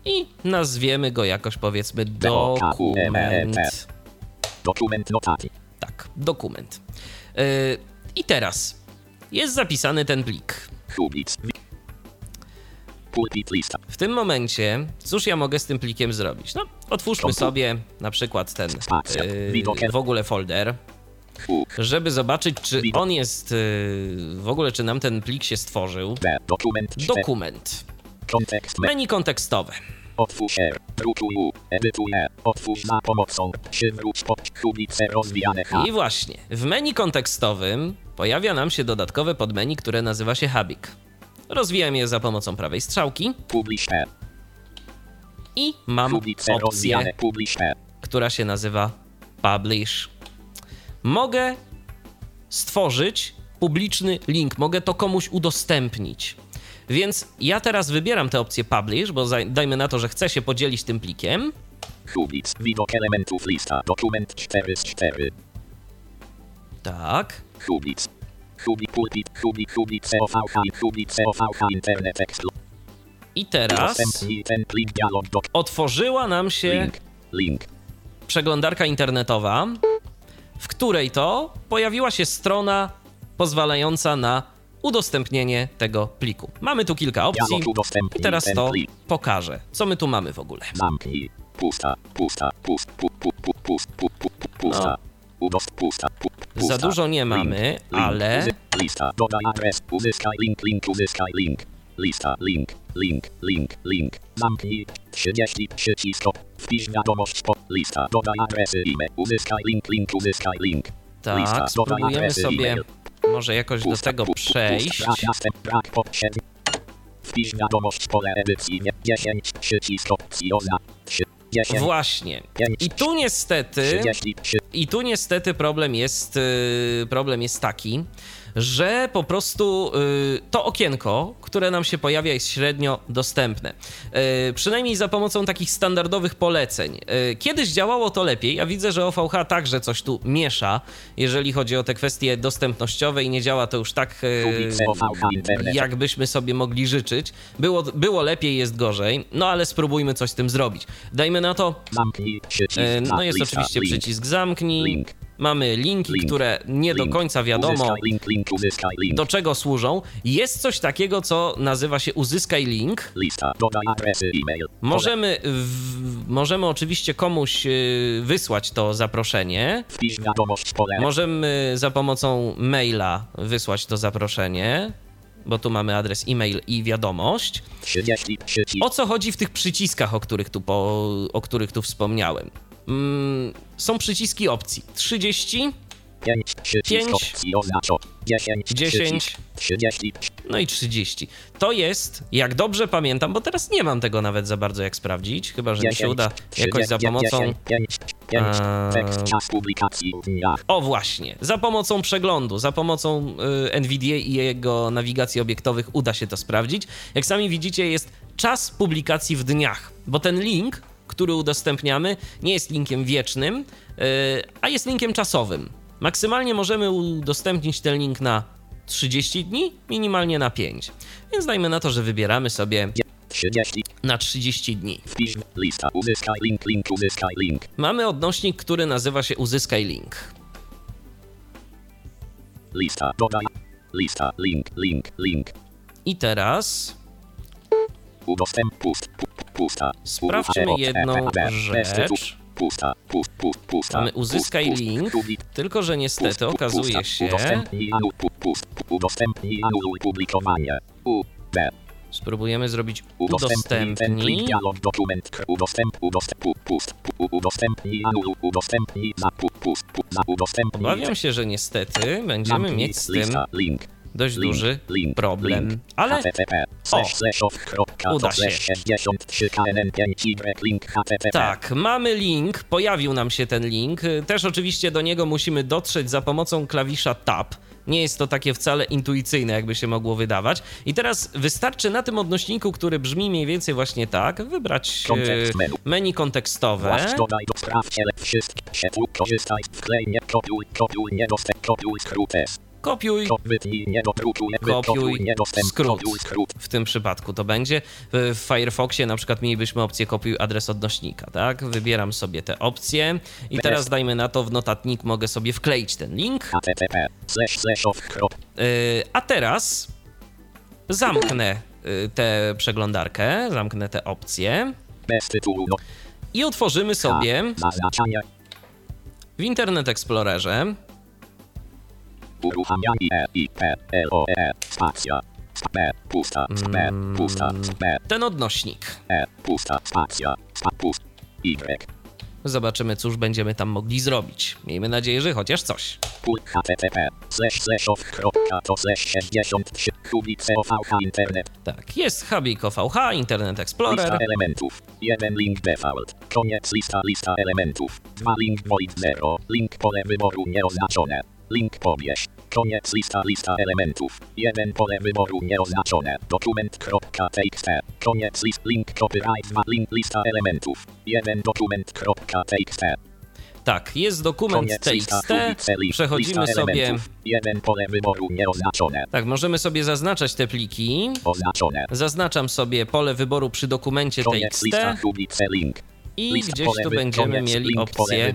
I nazwiemy go jakoś powiedzmy D-O-K-U-M-E-T. dokument. dokument notacji, Tak, dokument. Yy, I teraz jest zapisany ten plik. W tym momencie, cóż ja mogę z tym plikiem zrobić? No, otwórzmy sobie na przykład ten yy, w ogóle folder, żeby zobaczyć, czy on jest yy, w ogóle, czy nam ten plik się stworzył. Dokument. Menu kontekstowe. Otwórz R. Drukuj U. Edytuj E. Otwórz za pomocą. Przywróć pod kubice rozwijane H. I właśnie, w menu kontekstowym pojawia nam się dodatkowe podmenu, które nazywa się Habik. Rozwijam je za pomocą prawej strzałki Publish E. i mam Kubice opcję, rozwijane. Publish E. która się nazywa Publish. Mogę stworzyć publiczny link, mogę to komuś udostępnić. Więc ja teraz wybieram tę opcję Publish, bo dajmy na to, że chcę się podzielić tym plikiem. Kubic. Widok elementów lista. Dokument 4 z 4. Tak. Kubic. I teraz otworzyła nam się przeglądarka internetowa, w której to pojawiła się strona pozwalająca na udostępnienie tego pliku. Mamy tu kilka opcji i teraz to pokażę. Co my tu mamy w ogóle? Pusta. Pusta. Pust. Pu, pu, pu, pust. Pu, pu, pu, pusta. Udost. Pusta. Pu, pusta. Za dużo nie mamy, ale Lista. Dodaj adres. Uzyskaj link. Link. Uzyskaj link. Lista. Link. Link. Link. Link. Zamknij. 30 przycisk. Wpisz wiadomość po. Lista. Dodaj adresy e-mail. Uzyskaj link. Link. Uzyskaj link. tak, Lista. Dodaj spróbujemy adresy sobie może jakoś do tego przejść. Wpisz wiadomość pole edycji. nie- 10 przycisk opcji oznacz. 3, 10, Właśnie. 5, I tu niestety 33. I tu niestety problem jest, yy, problem jest taki, że po prostu yy, to okienko, które nam się pojawia, jest średnio dostępne. Yy, przynajmniej za pomocą takich standardowych poleceń. Yy, kiedyś działało to lepiej. Ja widzę, że OVH także coś tu miesza, jeżeli chodzi o te kwestie dostępnościowe i nie działa to już tak, internet. jakbyśmy sobie mogli życzyć. Było, było lepiej, jest gorzej, no ale spróbujmy coś z tym zrobić. Dajmy na to na No jest oczywiście przycisk zamknij. Mamy linki, Link. które nie do końca wiadomo do czego służą. Jest coś takiego, co nazywa się uzyskaj link. Możemy, w, możemy oczywiście komuś y, wysłać to zaproszenie. Możemy za pomocą maila wysłać to zaproszenie, bo tu mamy adres e-mail i wiadomość. 30 przycisk. O co chodzi w tych przyciskach, o których tu, po, o których tu wspomniałem? Mm, są przyciski opcji 30, 5 przycisk pięć, opcji oznacz. 10 10, przycisk. 30 no i 30. To jest, jak dobrze pamiętam, bo teraz nie mam tego nawet za bardzo jak sprawdzić, chyba że mi się 10, uda jakoś za 30, pomocą. 10, 5, 5, Eee. tekst czas publikacji w dniach. O właśnie, za pomocą przeglądu, za pomocą y, NVDA i jego nawigacji obiektowych uda się to sprawdzić. Jak sami widzicie, jest czas publikacji w dniach, bo ten link, który udostępniamy, nie jest linkiem wiecznym, y, a jest linkiem czasowym. Maksymalnie możemy udostępnić ten link na 30 dni, minimalnie na 5. Więc dajmy na to, że wybieramy sobie 30 na 30 dni. wpisz lista. Uzyskaj link, link, uzyskaj link. Mamy odnośnik, który nazywa się uzyskaj link. Lista. Dodaj. Lista. Link, link, link. I teraz Udostęp pust, pu, pu- pusta. Sprawdźmy jedną rzecz. Pusta, pust, pust, pusta. Mamy uzyskaj link, tylko że niestety okazuje się, Udostępnij anuluj publikowanie. U, B. spróbujemy zrobić Udostępnij dokument. Udostęp, udostęp, pu- pust, pu- udostępnij anuluj, udostępnij za pu- pust, pu- za udostępnij. Obawiam się, że niestety będziemy mieć z tym. Dość duży problem, ale O, uda się. 63 KNN5Y, link http. tak, mamy link, pojawił nam się ten link. Też oczywiście do niego musimy dotrzeć za pomocą klawisza Tab. Nie jest to takie wcale intuicyjne, jakby się mogło wydawać. I teraz wystarczy na tym odnośniku, który brzmi mniej więcej właśnie tak, wybrać Kontekst e, menu. menu kontekstowe. Korzystaj, wklej nie kopiuj, kopiuj nie dostęp, kopiuj skrót S. Kopiuj Kopiuj skrót. w tym przypadku to będzie. W Firefoxie na przykład mielibyśmy opcję kopiuj adres odnośnika, tak? Wybieram sobie tę opcję i teraz dajmy na to w notatnik mogę sobie wkleić ten link. Yy, a teraz zamknę y, tę przeglądarkę, zamknę Bez tytułu. No. i otworzymy sobie Zaznaczanie. w Internet Explorerze Uruchamianie E, I, P, L, O, E, spacja. Sp, B, pusta, B, pusta, sp, B, ten odnośnik. E, pusta, spacja, sp, pust, Y. Zobaczymy, cóż będziemy tam mogli zrobić. Miejmy nadzieję, że chociaż coś. Pul http slash slash off kropka to slash 63 hubice OVH internet. Tak, jest Habik OVH, Internet lista Explorer. elementów. 1 link default. Koniec lista lista elementów. 2 link void 0 link pole wyboru nieoznaczone link pobierz. Koniec lista lista elementów. 1 pole wyboru nieoznaczone. Dokument.txt koniec list link copyright 2 link lista elementów. 1 dokument.txt Tak, jest dokument TXT. Przechodzimy sobie. 1 pole wyboru nieoznaczone. Tak, możemy sobie zaznaczać te pliki. Oznaczone. Zaznaczam sobie pole wyboru przy dokumencie TXT. i gdzieś tu będziemy mieli opcję.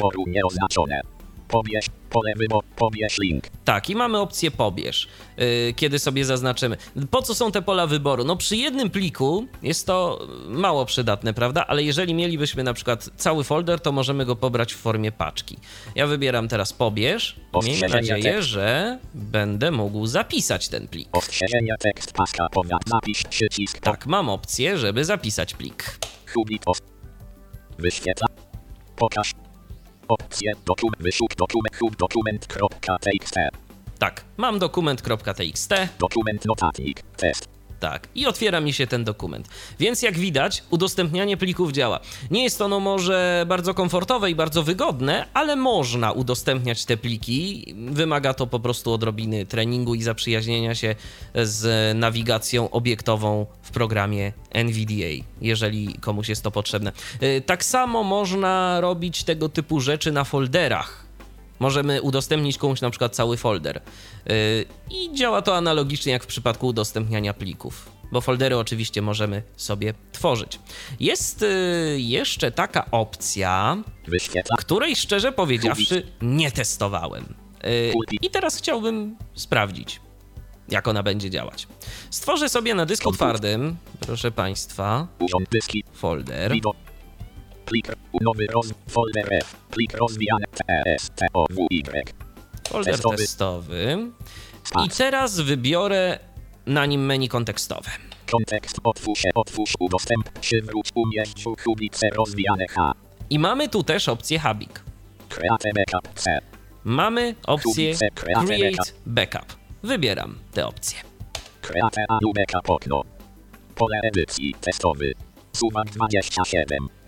Pobierz, pole wyboru, pobierz link. Tak, i mamy opcję pobierz, yy, kiedy sobie zaznaczymy. Po co są te pola wyboru? No przy jednym pliku jest to mało przydatne, prawda? Ale jeżeli mielibyśmy na przykład cały folder, to możemy go pobrać w formie paczki. Ja wybieram teraz pobierz. Miejmy nadzieję, że będę mógł zapisać ten plik. Ostrzeżenia tekst paska zapisz przycisk Tak, mam opcję, żeby zapisać plik. Hubit os. Wyświetla. Pokaż. Opcje dokument wyszuk dokument hub dokument.txt Tak, mam dokument.txt. dokument notatnik test Tak, i otwiera mi się ten dokument. Więc jak widać, udostępnianie plików działa. Nie jest ono może bardzo komfortowe i bardzo wygodne, ale można udostępniać te pliki. Wymaga to po prostu odrobiny treningu i zaprzyjaźnienia się z nawigacją obiektową w programie NVDA, jeżeli komuś jest to potrzebne. Y, Tak samo można robić tego typu rzeczy na folderach możemy udostępnić komuś na przykład cały folder. Yy, I działa to analogicznie jak w przypadku udostępniania plików, bo foldery oczywiście możemy sobie tworzyć. Jest yy, jeszcze taka opcja, której szczerze powiedziawszy nie testowałem. Yy, I teraz chciałbym sprawdzić, jak ona będzie działać. Stworzę sobie na dysku twardym, proszę Państwa, folder. Plik nowy roz folder F plik rozwijany T S T O W Y Folder Testowy. testowy. I Spac. teraz wybiorę na nim menu kontekstowe. Kontekst otwórz otwórz udostęp się wróć umieść w hubice rozwijane H I mamy tu też opcję Habik. Create backup C Mamy opcję Kubice, create Backup. Wybieram tę opcję. Create alu backup okno Pole edycji testowy Suwak 27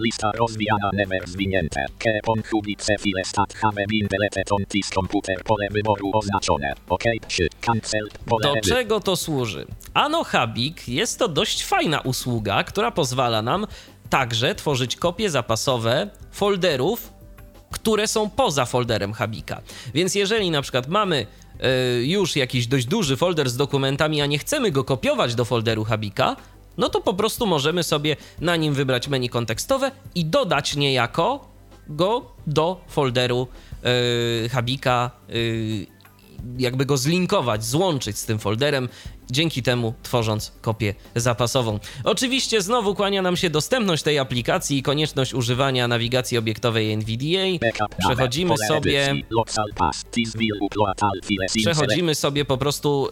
Lista rozwijana never zwinięte Kepon hubice file stat have been deleted on this computer Pole wyboru oznaczone OK 3 Cancel Pole Do czego to służy? Ano Habik jest to dość fajna usługa, która pozwala nam także tworzyć kopie zapasowe folderów, które są poza folderem Habika. Więc jeżeli na przykład mamy y, już jakiś dość duży folder z dokumentami, a nie chcemy go kopiować do folderu Habika, no to po prostu możemy sobie na nim wybrać menu kontekstowe i dodać niejako go do folderu y, Habika, y, jakby go zlinkować, złączyć z tym folderem, dzięki temu tworząc kopię zapasową. Oczywiście znowu kłania nam się dostępność tej aplikacji i konieczność używania nawigacji obiektowej NVDA. Przechodzimy sobie Przechodzimy sobie po prostu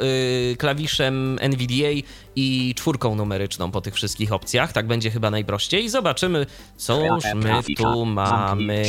y, klawiszem NVDA i czwórką numeryczną po tych wszystkich opcjach. Tak będzie chyba najprościej. Zobaczymy, cóż Create my tu mamy.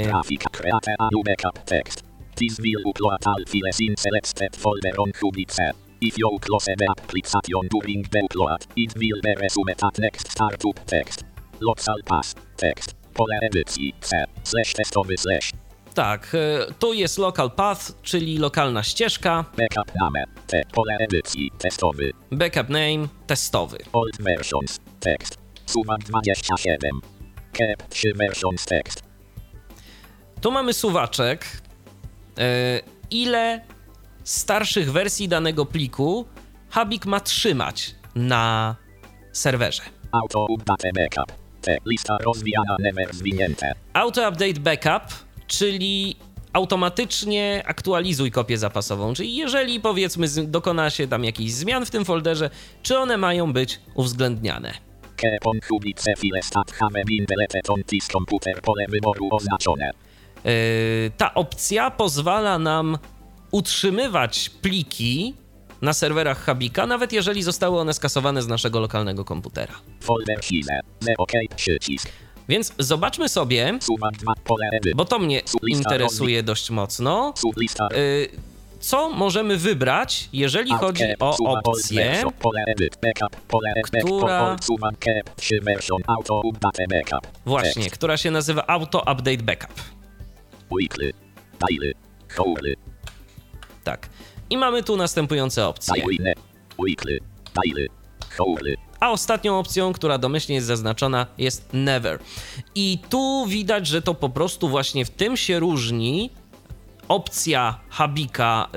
Zamknij If you close the application during upload, it will be resumed at next startup text. Local pass text. Pole edycji C. Slash testowy slash. Tak, y, tu jest local path, czyli lokalna ścieżka, Backup name. T. Pole edycji testowy. backup name testowy. Old versions. Text. Suwak 27. Kept 3 versions text. Tu mamy suwaczek. y, Ile starszych wersji danego pliku Habik ma trzymać na serwerze? Auto update backup. T. Lista rozwijana never zwinięte. Auto Update Backup, czyli automatycznie aktualizuj kopię zapasową. Czyli jeżeli powiedzmy dokona się tam jakichś zmian w tym folderze, czy one mają być uwzględniane. Kepon kubice file stat have been deleted on this computer pole wyboru oznaczone. Yy, ta opcja pozwala nam utrzymywać pliki na serwerach Habika, nawet jeżeli zostały one skasowane z naszego lokalnego komputera. Więc zobaczmy sobie, Suwak 2 pole ewy. bo to mnie interesuje dość mocno, yy, co możemy wybrać, jeżeli chodzi o opcję, która- Pole suwak cap. 3 version auto update backup. właśnie, która się nazywa Auto Update Backup. Tak. I mamy tu następujące opcje. A ostatnią opcją, która domyślnie jest zaznaczona, jest never. I tu widać, że to po prostu właśnie w tym się różni opcja Habika,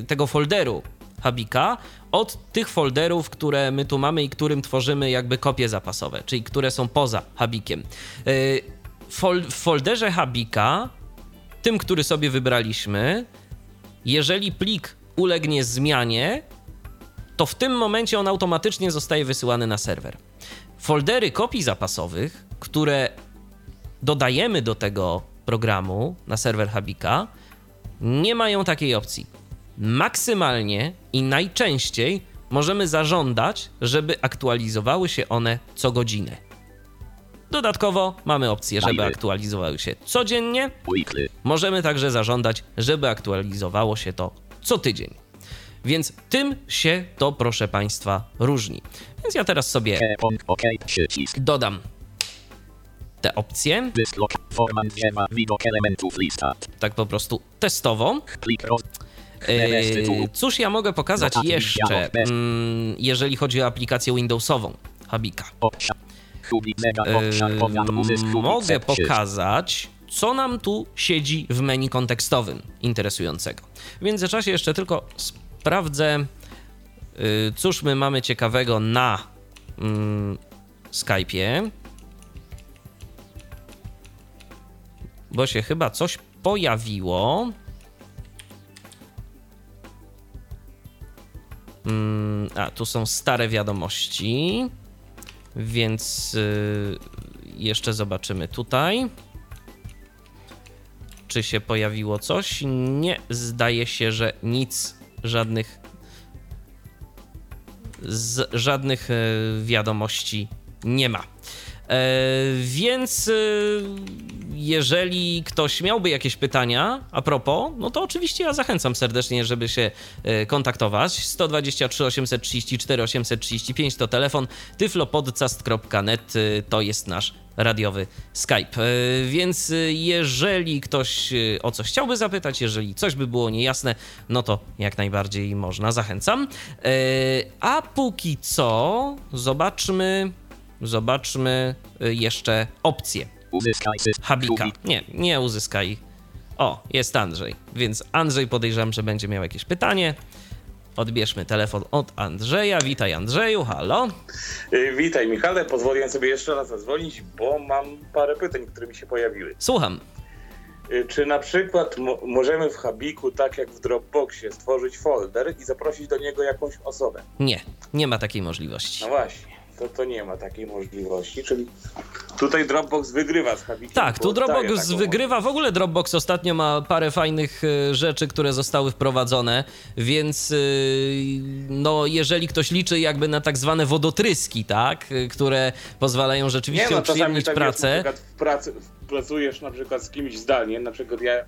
y, tego folderu Habika, od tych folderów, które my tu mamy i którym tworzymy jakby kopie zapasowe, czyli które są poza Habikiem. Y, fol, w folderze Habika, tym, który sobie wybraliśmy, jeżeli plik ulegnie zmianie, to w tym momencie on automatycznie zostaje wysyłany na serwer. Foldery kopii zapasowych, które dodajemy do tego programu na serwer Habika, nie mają takiej opcji. Maksymalnie i najczęściej możemy zażądać, żeby aktualizowały się one co godzinę. Dodatkowo mamy opcję, żeby aktualizowały się codziennie. Możemy także zażądać, żeby aktualizowało się to co tydzień. Więc tym się to, proszę Państwa, różni. Więc ja teraz sobie dodam te opcje, tak po prostu testowo. Yy, cóż ja mogę pokazać jeszcze, mm, jeżeli chodzi o aplikację Windowsową Habika? Yy, kubi mogę pokazać, co nam tu siedzi w menu kontekstowym interesującego. W międzyczasie jeszcze tylko sprawdzę, yy, cóż my mamy ciekawego na mm, Skype'ie. Bo się chyba coś pojawiło. Mm, a, tu są stare wiadomości. Więc y, jeszcze zobaczymy tutaj. Czy się pojawiło coś? Nie, zdaje się, że nic, żadnych z żadnych e, wiadomości nie ma. E, więc e, jeżeli ktoś miałby jakieś pytania a propos, no to oczywiście ja zachęcam serdecznie, żeby się e, kontaktować. 123 834 835 to telefon, tyflopodcast.net e, to jest nasz radiowy Skype. E, Więc jeżeli ktoś o coś chciałby zapytać, jeżeli coś by było niejasne, no to jak najbardziej można, zachęcam. A póki co zobaczmy, zobaczmy jeszcze opcje Uzyskaj system. Habika. Nie, nie uzyskaj. O, jest Andrzej. Więc Andrzej podejrzewam, że będzie miał jakieś pytanie. Odbierzmy telefon od Andrzeja. Witaj Andrzeju, halo. Y, Witaj Michale, pozwoliłem sobie jeszcze raz zadzwonić, bo mam parę pytań, które mi się pojawiły. Słucham. Y, Czy na przykład mo- możemy w Habiku, tak jak w Dropboxie, stworzyć folder i zaprosić do niego jakąś osobę? Nie, nie ma takiej możliwości. No właśnie, to, to nie ma takiej możliwości, czyli tutaj Dropbox wygrywa z Habikiem. Tak, tu Dropbox wygrywa. W ogóle Dropbox ostatnio ma parę fajnych e, rzeczy, które zostały wprowadzone, więc e, no jeżeli ktoś liczy jakby na tak zwane wodotryski, tak, e, które pozwalają Nie rzeczywiście no, czasami uprzyjemnić tak pracę. Jest, na przykład w pracy, pracujesz na przykład z kimś zdalnie, na przykład ja,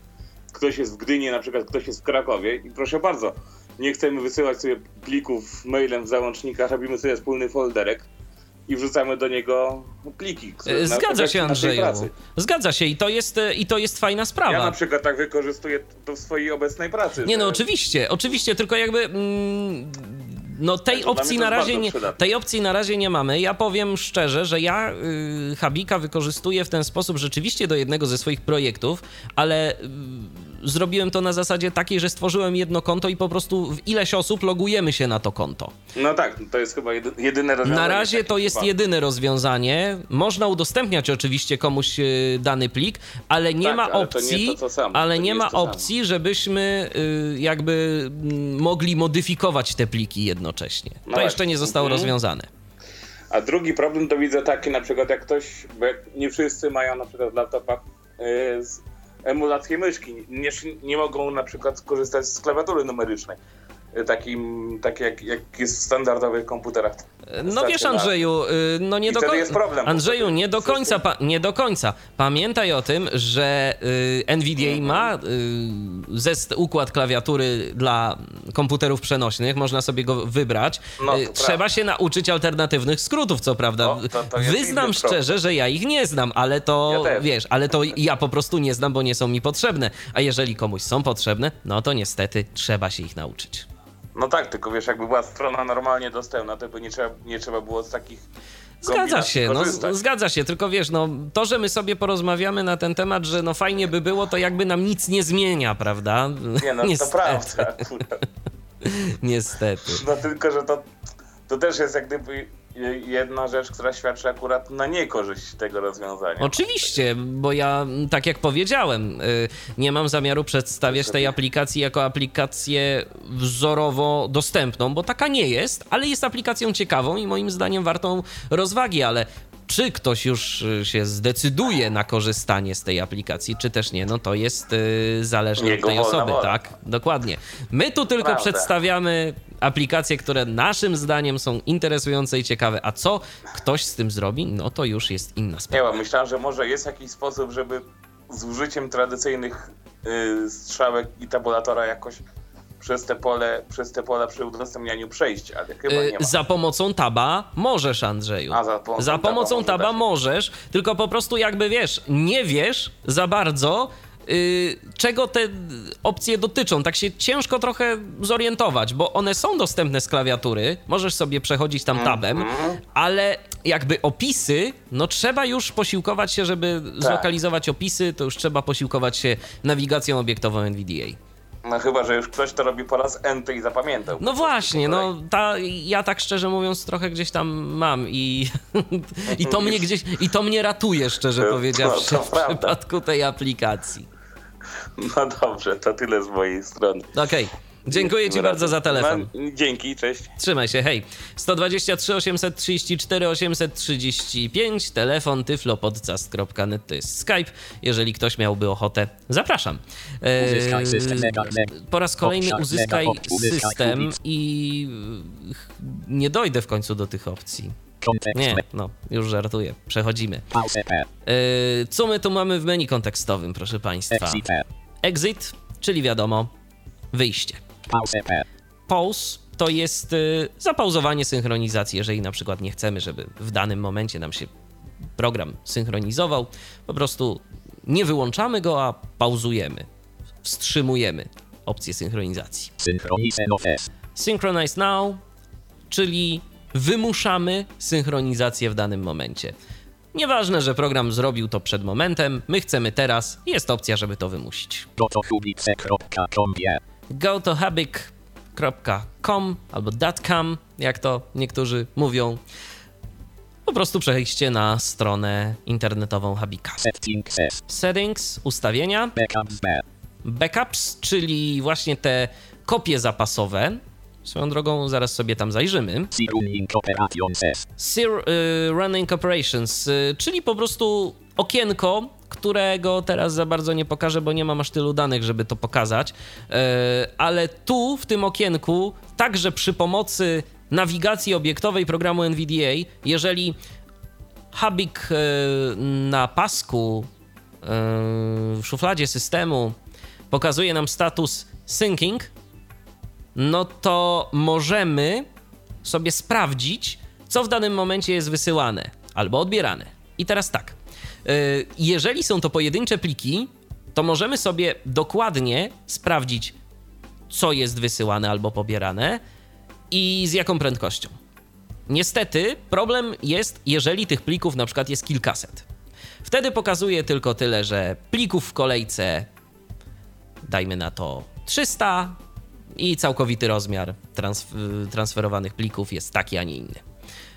ktoś jest w Gdyni, na przykład ktoś jest w Krakowie i proszę bardzo, nie chcemy wysyłać sobie plików mailem w załącznikach, robimy sobie wspólny folderek i wrzucamy do niego pliki. E, Zgadza się, Andrzeju. Zgadza się i to jest, e, i to jest fajna sprawa. Ja na przykład tak wykorzystuję to w swojej obecnej pracy. Nie no, oczywiście, oczywiście, tylko jakby mm, no tej dla opcji na razie nie, tej opcji na razie nie mamy. Ja powiem szczerze, że ja y, Habika wykorzystuję w ten sposób rzeczywiście do jednego ze swoich projektów, ale y, zrobiłem to na zasadzie takiej, że stworzyłem jedno konto i po prostu w ileś osób logujemy się na to konto. No tak, to jest chyba jedy, jedyne rozwiązanie. Na razie to jest przypadku. jedyne rozwiązanie. Można udostępniać oczywiście komuś y, dany plik, ale nie Tak, ma ale to nie opcji, to, samo. ale To nie nie ma to samo. opcji, żebyśmy y, jakby mm, mogli modyfikować te pliki jednocześnie. to No jeszcze właśnie. nie zostało Mhm. rozwiązane. A drugi problem to widzę taki na przykład jak ktoś, bo nie wszyscy mają na przykład yy, z emulację myszki, nie, nie mogą na przykład korzystać z klawiatury numerycznej. Takim, tak jak, jak jest w standardowych komputerach. No wiesz Andrzeju, y, no nie I do końca. jest problem, Andrzeju, nie do końca, pa, nie do końca. Pamiętaj o tym, że y, NVDA Mhm. ma y, zest, układ klawiatury dla komputerów przenośnych, można sobie go wybrać. No, Y, Trzeba prawda. się nauczyć alternatywnych skrótów, co prawda. O, to- to Wyznam szczerze, problem. że ja ich nie znam, ale to Ja wiesz, ale to ja po prostu nie znam, bo nie są mi potrzebne. A jeżeli komuś są potrzebne, no to niestety trzeba się ich nauczyć. No tak, tylko wiesz, jakby była strona normalnie dostępna, to by nie trzeba, nie trzeba było z takich Zgadza się, no, korzystać. zgadza się, tylko wiesz, no, to, że my sobie porozmawiamy na ten temat, że no fajnie by było, to jakby nam nic nie zmienia, prawda? Nie no, to prawda akurat. Niestety. No tylko, że to, to też jest jak gdyby jedna rzecz, która świadczy akurat na niekorzyść tego rozwiązania. Oczywiście, bo ja, tak jak powiedziałem, y, nie mam zamiaru przedstawiać tej aplikacji jako aplikację wzorowo dostępną, bo taka nie jest, ale jest aplikacją ciekawą i moim zdaniem wartą rozwagi, ale czy ktoś już y, się zdecyduje na korzystanie z tej aplikacji, czy też nie, no to jest y, zależne Jego od tej osoby, wola. tak? Dokładnie. My tu tylko Prawda. przedstawiamy aplikacje, które naszym zdaniem są interesujące i ciekawe, a co ktoś z tym zrobi, no to już jest inna sprawa. wiem, myślałem, że może jest jakiś sposób, żeby z użyciem tradycyjnych y, strzałek i tabulatora jakoś przez te pole, przez te pola przy udostępnianiu przejść, ale chyba Y, nie ma. Za pomocą taba możesz, Andrzeju. A, za pomocą za taba pomocą taba się. możesz, tylko po prostu jakby wiesz, nie wiesz za bardzo, y, czego te opcje dotyczą. Tak się ciężko trochę zorientować, bo one są dostępne z klawiatury, możesz sobie przechodzić tam tabem, Mhm. ale jakby opisy, no trzeba już posiłkować się, żeby Tak. zlokalizować opisy, to już trzeba posiłkować się nawigacją obiektową NVDA. No chyba, że już ktoś to robi po raz enty i zapamiętał. No właśnie, no ta, ja tak szczerze mówiąc trochę gdzieś tam mam i, i to mnie gdzieś, i to mnie ratuje szczerze powiedziawszy to w prawda. przypadku tej aplikacji. No dobrze, to tyle z mojej strony. Okej, dziękuję ci bardzo za telefon. Dzięki, cześć. Trzymaj się, hej. 123 834 835, telefon tyflopodcast.net to jest Skype. Jeżeli ktoś miałby ochotę, zapraszam. Eee, Uzyskaj system mega mega. po raz kolejny uzyskaj system i nie dojdę w końcu do tych opcji. Kontekst. Nie, no, już żartuję. Przechodzimy. Eee, co my tu mamy w menu kontekstowym, proszę Państwa? Exit, czyli wiadomo, wyjście. Pause. Pause to jest y, zapauzowanie synchronizacji, jeżeli na przykład nie chcemy, żeby w danym momencie nam się program synchronizował, po prostu nie wyłączamy go, a pauzujemy, wstrzymujemy opcję synchronizacji. Synchronize S. Synchronize now, czyli wymuszamy synchronizację w danym momencie. Nieważne, że program zrobił to przed momentem, my chcemy teraz, jest opcja, żeby to wymusić. Gotohubice.com wie. go to habik.com albo .com, jak to niektórzy mówią. Po prostu przejście na stronę internetową Habika. Settings ustawienia, Backups czyli właśnie te kopie zapasowe. Swoją drogą zaraz sobie tam zajrzymy. Y, Running Operations, y, czyli po prostu okienko, którego teraz za bardzo nie pokażę, bo nie mam aż tylu danych, żeby to pokazać. Y, ale tu, w tym okienku, także przy pomocy nawigacji obiektowej programu NVDA, jeżeli Habik y, na pasku y, w szufladzie systemu pokazuje nam status syncing, no to możemy sobie sprawdzić, co w danym momencie jest wysyłane albo odbierane. I teraz tak. Y, Jeżeli są to pojedyncze pliki, to możemy sobie dokładnie sprawdzić, co jest wysyłane albo pobierane. i z jaką prędkością. Niestety problem jest, jeżeli tych plików na przykład jest kilkaset. Wtedy pokazuje tylko tyle, że plików w kolejce dajmy na to 300 i całkowity rozmiar transf- transferowanych plików jest taki, a nie inny.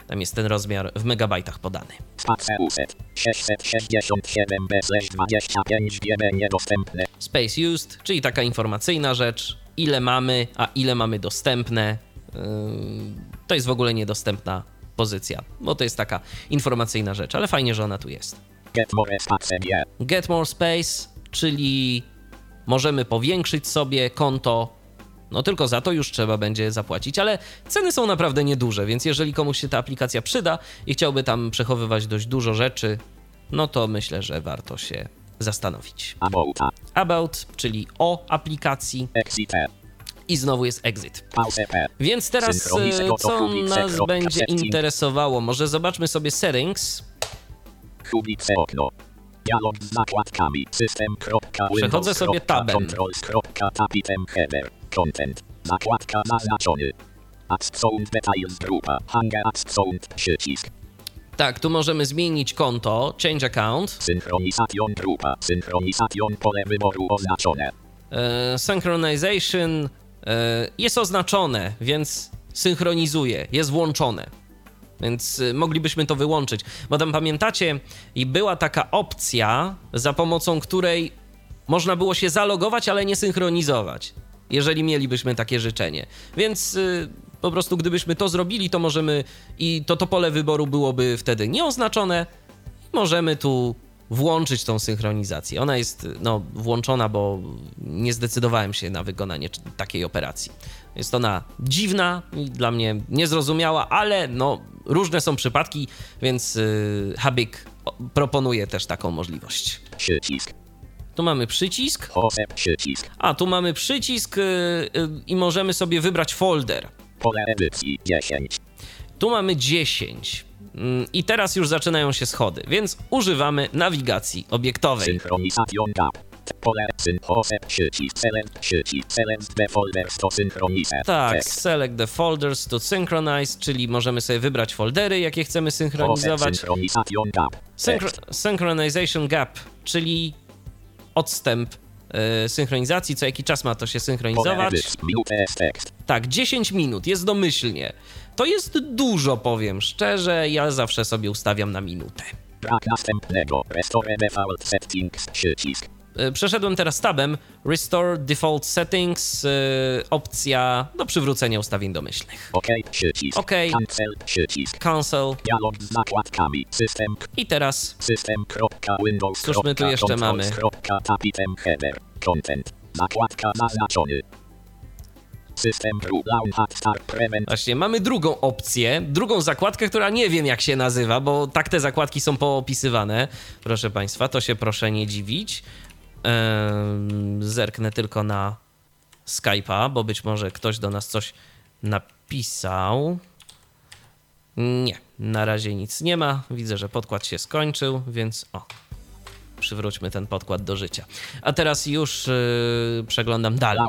Tam jest ten rozmiar w megabajtach podany. Space uset 667 bez 25 GB niedostępne. Space used, czyli taka informacyjna rzecz, ile mamy, a ile mamy dostępne. Yy, to jest w ogóle niedostępna pozycja, bo to jest taka informacyjna rzecz, ale fajnie, że ona tu jest. Get more space yeah. Get more space, czyli możemy powiększyć sobie konto. No tylko za to już trzeba będzie zapłacić, ale ceny są naprawdę nieduże, więc jeżeli komuś się ta aplikacja przyda i chciałby tam przechowywać dość dużo rzeczy, no to myślę, że warto się zastanowić. About. About, czyli o aplikacji Exit. i znowu jest exit. Więc teraz e, co nas będzie interesowało? Może zobaczmy sobie settings. Kubice okno. Dialog z zakładkami. System. Przechodzę sobie tabem. Controls. Tapitem header. Content. Zakładka zaznaczony. Add sound details grupa. Hange add sound przycisk. Tak, tu możemy zmienić konto, change account. Synchronization grupa. Synchronization pole wyboru oznaczone. E, synchronization e, jest oznaczone, więc synchronizuje, jest włączone. Więc e, moglibyśmy to wyłączyć. Bo tam pamiętacie, i była taka opcja, za pomocą której można było się zalogować, ale nie synchronizować, jeżeli mielibyśmy takie życzenie. Więc e, po prostu gdybyśmy to zrobili, to możemy i to, to pole wyboru byłoby wtedy nieoznaczone. Możemy tu włączyć tą synchronizację. Ona jest no, włączona, bo nie zdecydowałem się na wykonanie takiej operacji. Jest ona dziwna i dla mnie niezrozumiała, ale no, różne są przypadki, więc yy, Habik proponuje też taką możliwość. Przycisk. Tu mamy przycisk, a tu mamy przycisk yy, yy, i możemy sobie wybrać folder. Pole edycji 10. Tu mamy 10. Mm, I teraz już zaczynają się schody, więc używamy nawigacji obiektowej. Gap. Pole przycisk. Select przycisk. Select the folders to synchronize. Tak, select the folders to synchronize, czyli możemy sobie wybrać foldery, jakie chcemy synchronizować. synchronization gap. Synchronization gap, czyli odstęp e, synchronizacji, co jaki czas ma to się synchronizować. Tak, 10 minut, jest domyślnie. To jest dużo, powiem szczerze, ja zawsze sobie ustawiam na minutę. Brak następnego. Restore default settings. Przycisk. E, Przeszedłem teraz tabem Restore Default Settings, e, opcja do przywrócenia ustawień domyślnych. OK. Przycisk. OK. Cancel. Przycisk. Cancel Dialog z zakładkami. System. i teraz System. Windows. Cóż my tu jeszcze mamy? Tapitem header. Content. Zakładka zaznaczony. System. Właśnie mamy drugą opcję, drugą zakładkę, która nie wiem jak się nazywa, bo tak te zakładki są poopisywane. Proszę Państwa, to się proszę nie dziwić. Zerknę tylko na Skype'a, bo być może ktoś do nas coś napisał. Nie, na razie nic nie ma. Widzę, że podkład się skończył, więc o, przywróćmy ten podkład do życia. A teraz już yy, przeglądam dalej.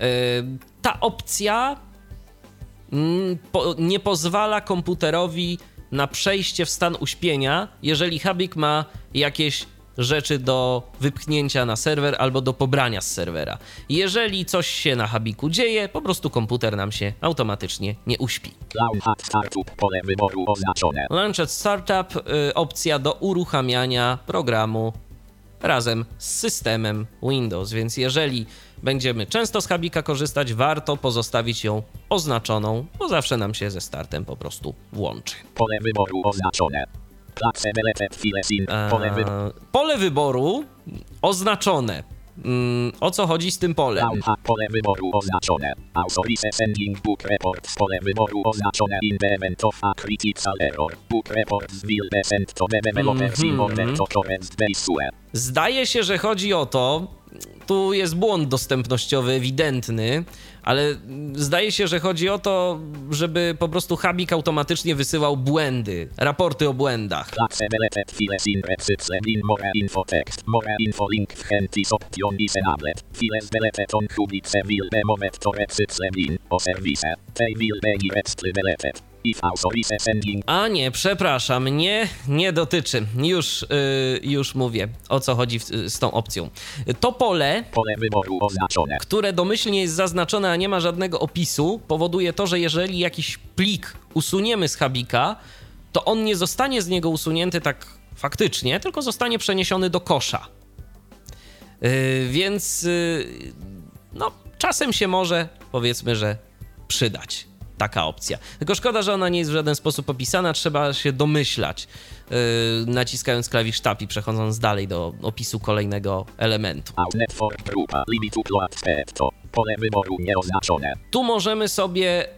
Yy, ta opcja mm, po, nie pozwala komputerowi na przejście w stan uśpienia, jeżeli Habik ma jakieś rzeczy do wypchnięcia na serwer albo do pobrania z serwera. Jeżeli coś się na Habiku dzieje, po prostu komputer nam się automatycznie nie uśpi. Launch Startup. Pole wyboru oznaczone. Startup, opcja do uruchamiania programu razem z systemem Windows, więc jeżeli będziemy często z Habika korzystać, warto pozostawić ją oznaczoną, bo zawsze nam się ze startem po prostu włączy. Pole wyboru oznaczone. Eee, pole wyboru oznaczone. Mm, o co chodzi z tym polem? Launch pole wyboru oznaczone. Authorize sending book reports pole wyboru oznaczone in the event of a critical error. Book reports will be sent to the developers in Mhm. order to correct the issue. Zdaje się, że chodzi o to, tu jest błąd dostępnościowy ewidentny, ale zdaje się, że chodzi o to, żeby po prostu Habik automatycznie wysyłał błędy, raporty o błędach. A nie, przepraszam, nie, nie dotyczy. Już, yy, już mówię, o co chodzi w, z tą opcją. To pole pole które domyślnie jest zaznaczone, a nie ma żadnego opisu, powoduje to, że jeżeli jakiś plik usuniemy z Habika, to on nie zostanie z niego usunięty tak faktycznie, tylko zostanie przeniesiony do kosza. Yy, więc yy, no, czasem się może, powiedzmy, że przydać taka opcja. Tylko szkoda, że ona nie jest w żaden sposób opisana, trzeba się domyślać, yy, naciskając klawisz Tab i przechodząc dalej do opisu kolejnego elementu. Pole wyboru nieoznaczone. Tu możemy sobie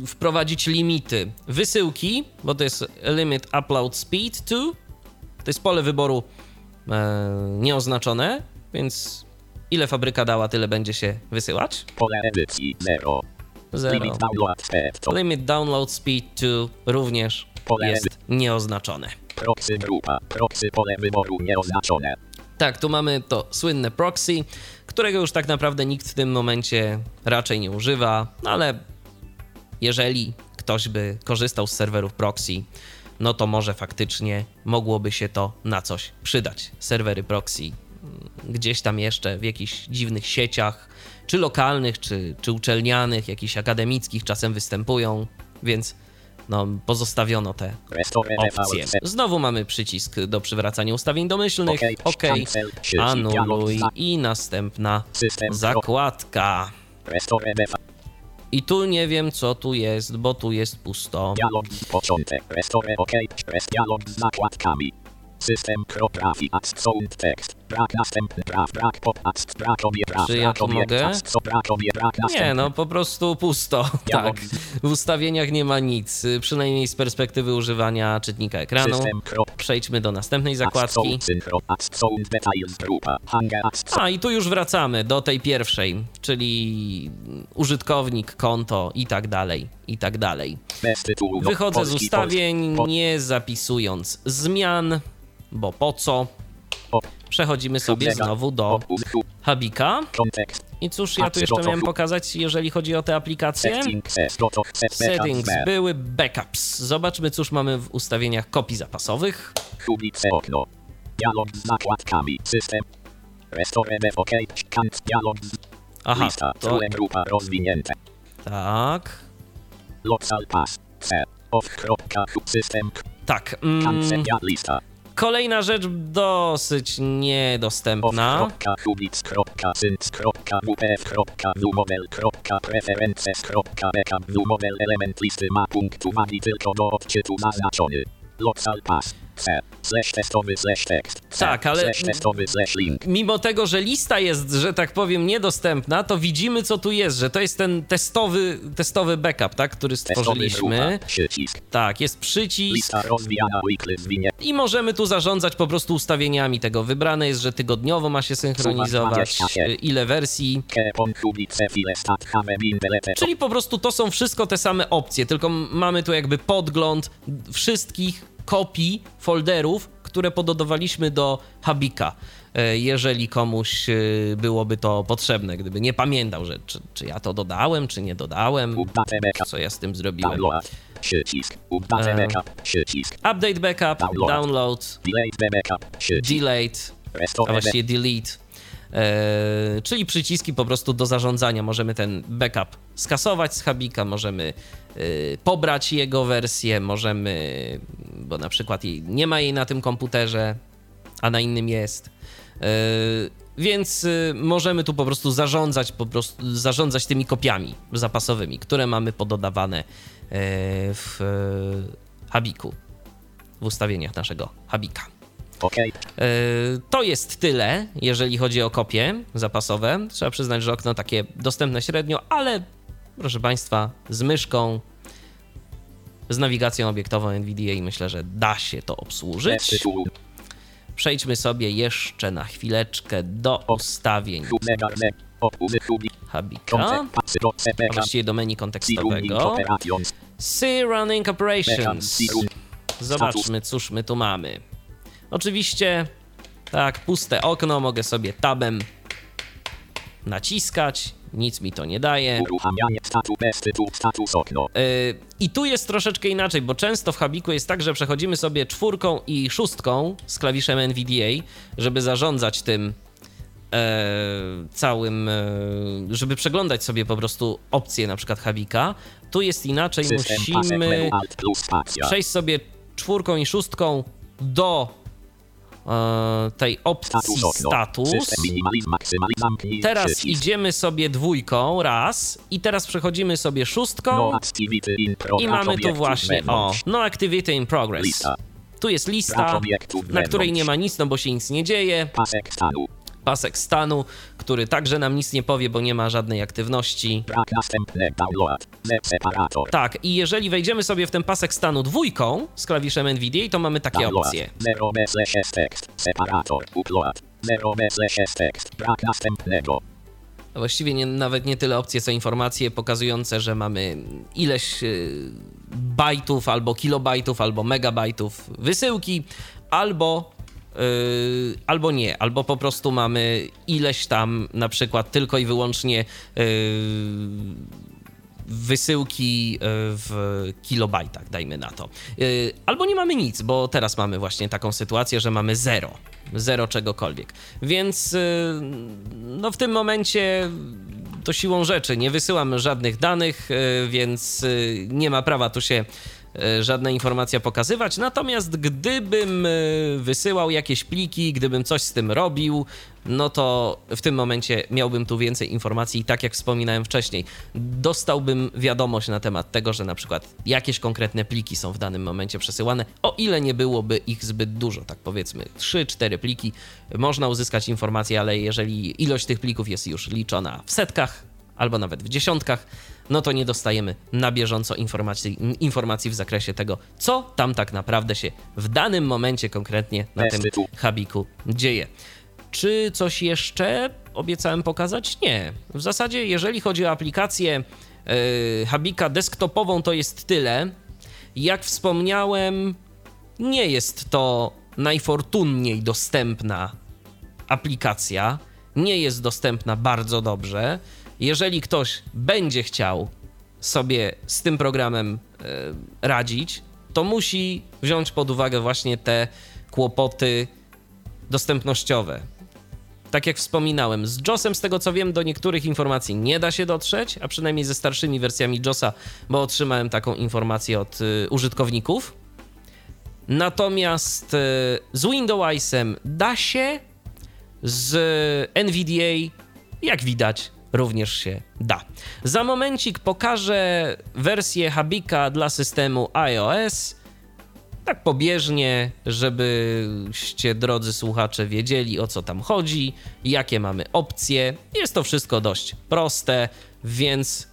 yy, wprowadzić limity wysyłki, bo to jest limit upload speed to. To jest pole wyboru e, nieoznaczone, więc ile fabryka dała, tyle będzie się wysyłać. Pole edycji 0. Zero. Limit download to Limit download speed to również Pole jest nieoznaczone. proxy grupa proxy pole wyboru nieoznaczone. Tak, tu mamy to słynne proxy, którego już tak naprawdę nikt w tym momencie raczej nie używa, no ale jeżeli ktoś by korzystał z serwerów proxy, no to może faktycznie mogłoby się to na coś przydać. Serwery proxy mm, gdzieś tam jeszcze w jakichś dziwnych sieciach, czy lokalnych, czy, czy uczelnianych, jakichś akademickich czasem występują, więc no, pozostawiono te opcje. Znowu mamy przycisk do przywracania ustawień domyślnych. OK, anuluj i następna zakładka. I tu nie wiem, co tu jest, bo tu jest pusto. dialog początek Restore OK dialog z zakładkami. System sound text brak następny brak brak obie Czy ja obie mogę? Nie, no po prostu pusto. Dialog. Tak. W ustawieniach nie ma nic, przynajmniej z perspektywy używania czytnika ekranu. Przejdźmy do następnej zakładki. A i tu już wracamy do tej pierwszej, czyli użytkownik, konto i tak dalej, i tak dalej. Wychodzę z ustawień, nie zapisując zmian, bo po co? Przechodzimy sobie znowu do Habika. I cóż ja tu jeszcze miałem pokazać, jeżeli chodzi o te aplikacje? loto ses Settings backup były backups. Zobaczmy, cóż mamy w ustawieniach kopii zapasowych. Okno. Dialog z zakładkami. System. Restore OK. Dialog z Aha, lista. to grupa rozwinięte. Tak. Local pass. C. Off system. Tak. Mm, lista kolejna rzecz dosyć niedostępna. kropka hubic kropka sync kropka wpf kropka vmodel kropka preferences kropka backup vmodel element listy ma punkt uwagi tylko do odczytu zaznaczony Local pass C slash testowy slash tekst C, Tak, ale- slash testowy slash link Mimo tego, że lista jest, że tak powiem, niedostępna, to widzimy, co tu jest, że to jest ten testowy, testowy backup, tak, który stworzyliśmy. grupa Tak, jest przycisk lista rozwijana weekly zwinie i możemy tu zarządzać po prostu ustawieniami tego. Wybrane jest, że tygodniowo ma się synchronizować, 27. y, ile wersji. Czyli po prostu to są wszystko te same opcje, tylko mamy tu jakby podgląd wszystkich kopii folderów, które pododawaliśmy do Habika. e, Jeżeli komuś e, byłoby to potrzebne, gdyby nie pamiętał, że czy, czy ja to dodałem, czy nie dodałem, co ja z tym zrobiłem. przycisk update E. backup przycisk Update backup, Download. delete a właściwie delete, e, czyli przyciski po prostu do zarządzania. Możemy ten backup skasować z Habika, możemy pobrać jego wersję, możemy, bo na przykład nie ma jej na tym komputerze, a na innym jest. E, więc e, możemy tu po prostu zarządzać, po prostu zarządzać tymi kopiami zapasowymi, które mamy pododawane w Habiku, w ustawieniach naszego Habika. OK E, To jest tyle, jeżeli chodzi o kopie zapasowe. Trzeba przyznać, że okno takie dostępne średnio, ale proszę Państwa, z myszką, z nawigacją obiektową NVDA myślę, że da się to obsłużyć. Przejdźmy sobie jeszcze na chwileczkę do ustawień. Habika, właściwie do menu kontekstowego. C Running Operations. Zobaczmy, cóż my tu mamy. Oczywiście, tak, puste okno, mogę sobie tabem naciskać, nic mi to nie daje. Uruchamianie statu bez status okno. Yy, I tu jest troszeczkę inaczej, bo często w Habiku jest tak, że przechodzimy sobie czwórką i szóstką z klawiszem NVDA, żeby zarządzać tym e, całym, e, żeby przeglądać sobie po prostu opcje na przykład Habika. Tu jest inaczej, System pasek menu musimy przejść sobie czwórką i szóstką do tej opcji Status maksymalizm zamknij Teraz idziemy sobie dwójką, raz, i teraz przechodzimy sobie szóstką. No I mamy tu właśnie, o, no activity in progress. Lista. Tu jest lista, na której nie ma nic, no bo się nic nie dzieje. Pasek stanu. Który także nam nic nie powie, bo nie ma żadnej aktywności. Download. Tak, i jeżeli wejdziemy sobie w ten pasek stanu dwójką z klawiszem NVDA, to mamy takie Download. opcje. 0 bez jest tekst. Separator. Upload. 0 bez jest tekst. Brak następnego. Właściwie nie, nawet nie tyle opcje, co informacje pokazujące, że mamy ileś y, bajtów, albo kilobajtów, albo megabajtów wysyłki, albo, albo nie, albo po prostu mamy ileś tam na przykład tylko i wyłącznie y, wysyłki y, w kilobajtach, dajmy na to. Albo nie mamy nic, bo teraz mamy właśnie taką sytuację, że mamy zero. Zero czegokolwiek. Więc no w tym momencie to siłą rzeczy nie wysyłam żadnych danych, więc nie ma prawa tu się żadna informacja pokazywać. Natomiast gdybym y, wysyłał jakieś pliki, gdybym coś z tym robił, no to w tym momencie miałbym tu więcej informacji. I tak jak wspominałem wcześniej, dostałbym wiadomość na temat tego, że na przykład jakieś konkretne pliki są w danym momencie przesyłane, o ile nie byłoby ich zbyt dużo, tak powiedzmy 3-4 pliki, można uzyskać informacje, ale jeżeli ilość tych plików jest już liczona w setkach albo nawet w dziesiątkach, no to nie dostajemy na bieżąco informacji, informacji w zakresie tego, co tam tak naprawdę się w danym momencie konkretnie na tym. Habiku dzieje. Czy coś jeszcze obiecałem pokazać? Nie. W zasadzie, jeżeli chodzi o aplikację yy, Habika desktopową, to jest tyle. Jak wspomniałem, nie jest to najfortunniej dostępna aplikacja. Nie jest dostępna bardzo dobrze. Jeżeli ktoś będzie chciał sobie z tym programem e, radzić, to musi wziąć pod uwagę właśnie te kłopoty dostępnościowe. Tak jak wspominałem, z JOSem, z tego co wiem, do niektórych informacji nie da się dotrzeć, a przynajmniej ze starszymi wersjami JOSa, bo otrzymałem taką informację od y, użytkowników. Natomiast y, z Windowsem da się, z NVDA, jak widać, również się da. Za momencik pokażę wersję Habika dla systemu iOS. Tak pobieżnie, żebyście, drodzy słuchacze, wiedzieli o co tam chodzi, jakie mamy opcje. Jest to wszystko dość proste, więc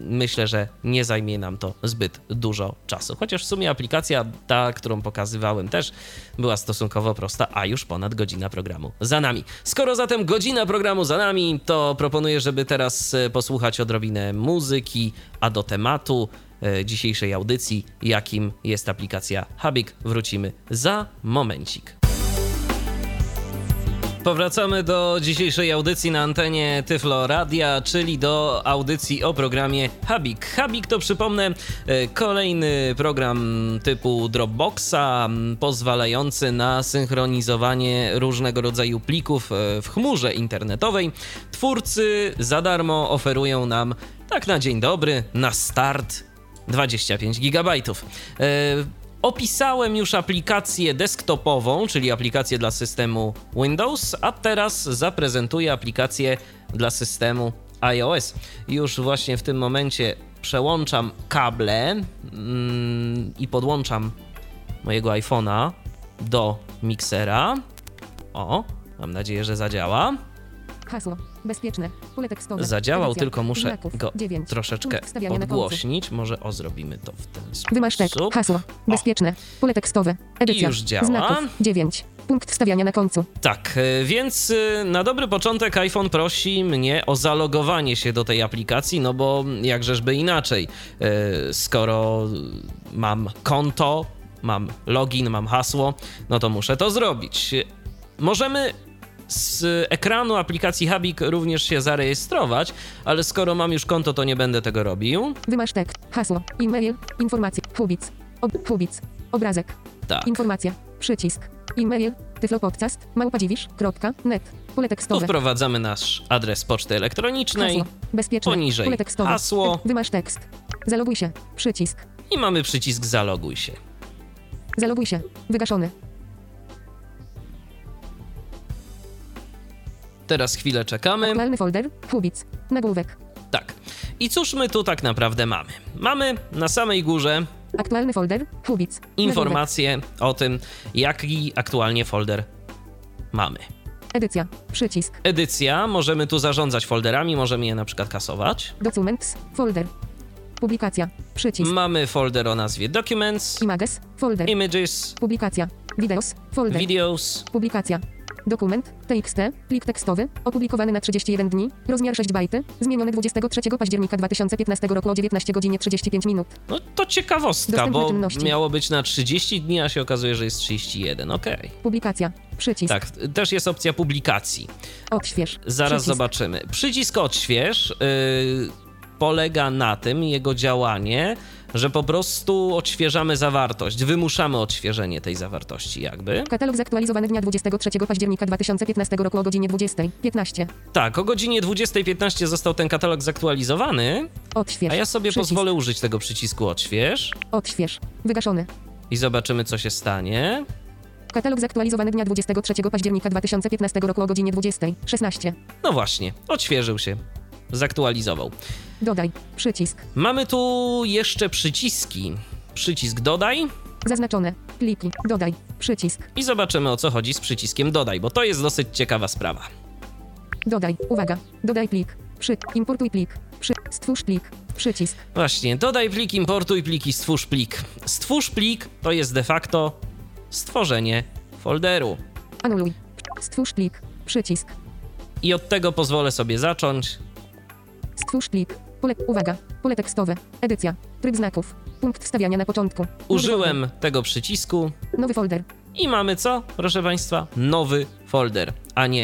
myślę, że nie zajmie nam to zbyt dużo czasu. Chociaż w sumie aplikacja ta, którą pokazywałem też była stosunkowo prosta, a już ponad godzina programu za nami. Skoro zatem godzina programu za nami, to proponuję, żeby teraz e, posłuchać odrobinę muzyki, a do tematu e, dzisiejszej audycji, jakim jest aplikacja Habik, wrócimy za momencik. Powracamy do dzisiejszej audycji na antenie Tyflo Radia, czyli do audycji o programie Habik. Habik to przypomnę e, kolejny program typu Dropboxa, pozwalający na synchronizowanie różnego rodzaju plików e, w chmurze internetowej. Twórcy za darmo oferują nam tak na dzień dobry, na start 25 gigabajtów. Opisałem już aplikację desktopową, czyli aplikację dla systemu Windows, a teraz zaprezentuję aplikację dla systemu iOS. Już właśnie w tym momencie przełączam kable mm, i podłączam mojego iPhone'a do miksera. O, mam nadzieję, że zadziała. Hasło. Bezpieczne. Pole tekstowe. Zadziałał, Edycja. tylko muszę Znaków. go 9. troszeczkę podgłośnić. Może o, zrobimy to w ten sposób. Wymaszczek. Hasło. Bezpieczne. Pole tekstowe. Edycja. już działa. Znaków. 9. Punkt wstawiania na końcu. Tak, e, więc e, na dobry początek iPhone prosi mnie o zalogowanie się do tej aplikacji, no bo jakżeżby inaczej, e, skoro mam konto, mam login, mam hasło, no to muszę to zrobić. Możemy z ekranu aplikacji Habik również się zarejestrować, ale skoro mam już konto, to nie będę tego robił. Wymasz tekst. Hasło. E-mail. Informacje. Hubic. Ob Hubic. Obrazek. Tak. Informacja. Przycisk. E-mail. Tyflopodcast. Małpadziwisz.net. Pole Tu tekstowe. wprowadzamy nasz adres poczty elektronicznej Hasło. Bezpieczne. Poniżej Pole tekstowe. hasło. Wymasz tekst. Zaloguj się. Przycisk. i mamy przycisk zaloguj się. Zaloguj się. Wygaszony. Teraz chwilę czekamy. Aktualny folder. Hubic. Nagłówek. Tak. I cóż my tu tak naprawdę mamy? Mamy na samej górze Aktualny folder. Hubic. Nagłówek. informację o tym, jaki aktualnie folder mamy. Edycja. Przycisk. Edycja, możemy tu zarządzać folderami, możemy je na przykład kasować. Documents. Folder. Publikacja. Przycisk. Mamy folder o nazwie Documents, Images. Folder. Images, Publikacja. Videos. Folder. Videos, Publikacja. Dokument. TXT. Plik tekstowy. Opublikowany na 31 dni. Rozmiar 6 bajty. Zmieniony 23 października 2015 roku o 19 godzinie 35 minut. No to ciekawostka, Dostępne bo czynności. miało być na 30 dni, a się okazuje, że jest 31. Okej. Publikacja. Przycisk. Tak, też jest opcja publikacji. Odśwież. Zaraz Przycisk. zobaczymy. Przycisk odśwież yy, polega na tym, jego działanie, że po prostu odświeżamy zawartość, wymuszamy odświeżenie tej zawartości jakby. Katalog zaktualizowany dnia 23 października 2015 roku o godzinie 20.15. Tak, o godzinie 20.15 został ten katalog zaktualizowany, Odśwież. a ja sobie Przycisk. pozwolę użyć tego przycisku odśwież Odśwież. Wygaszony. i zobaczymy co się stanie. Katalog zaktualizowany dnia 23 października 2015 roku o godzinie 20.16. No właśnie, odświeżył się, zaktualizował. Dodaj. Przycisk. Mamy tu jeszcze przyciski. Przycisk dodaj Zaznaczone. Pliki. Dodaj. Przycisk. i zobaczymy o co chodzi z przyciskiem dodaj, bo to jest dosyć ciekawa sprawa. Dodaj. Uwaga. Dodaj plik. Przy. Importuj plik. Przy. Stwórz plik. Przycisk. Właśnie, dodaj plik, importuj pliki, stwórz plik. Stwórz plik to jest de facto stworzenie folderu. Anuluj. Stwórz plik. Przycisk. I od tego pozwolę sobie zacząć. Stwórz plik. Pole. Uwaga. Pole tekstowe. Edycja. Tryb znaków. Punkt wstawiania na początku. Użyłem tego przycisku. Nowy folder. i mamy co, proszę Państwa? Nowy folder, a nie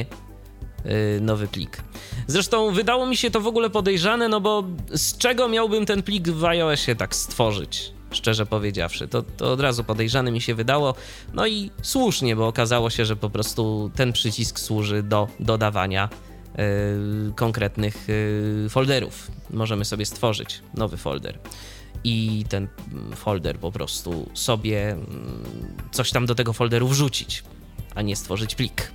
yy, nowy plik. Zresztą wydało mi się to w ogóle podejrzane, no bo z czego miałbym ten plik w iOSie tak stworzyć? Szczerze powiedziawszy, to, to od razu podejrzane mi się wydało. No i słusznie, bo okazało się, że po prostu ten przycisk służy do dodawania konkretnych yy, folderów. Możemy sobie stworzyć nowy folder i ten mm, folder po prostu sobie mm, coś tam do tego folderu wrzucić, a nie stworzyć plik.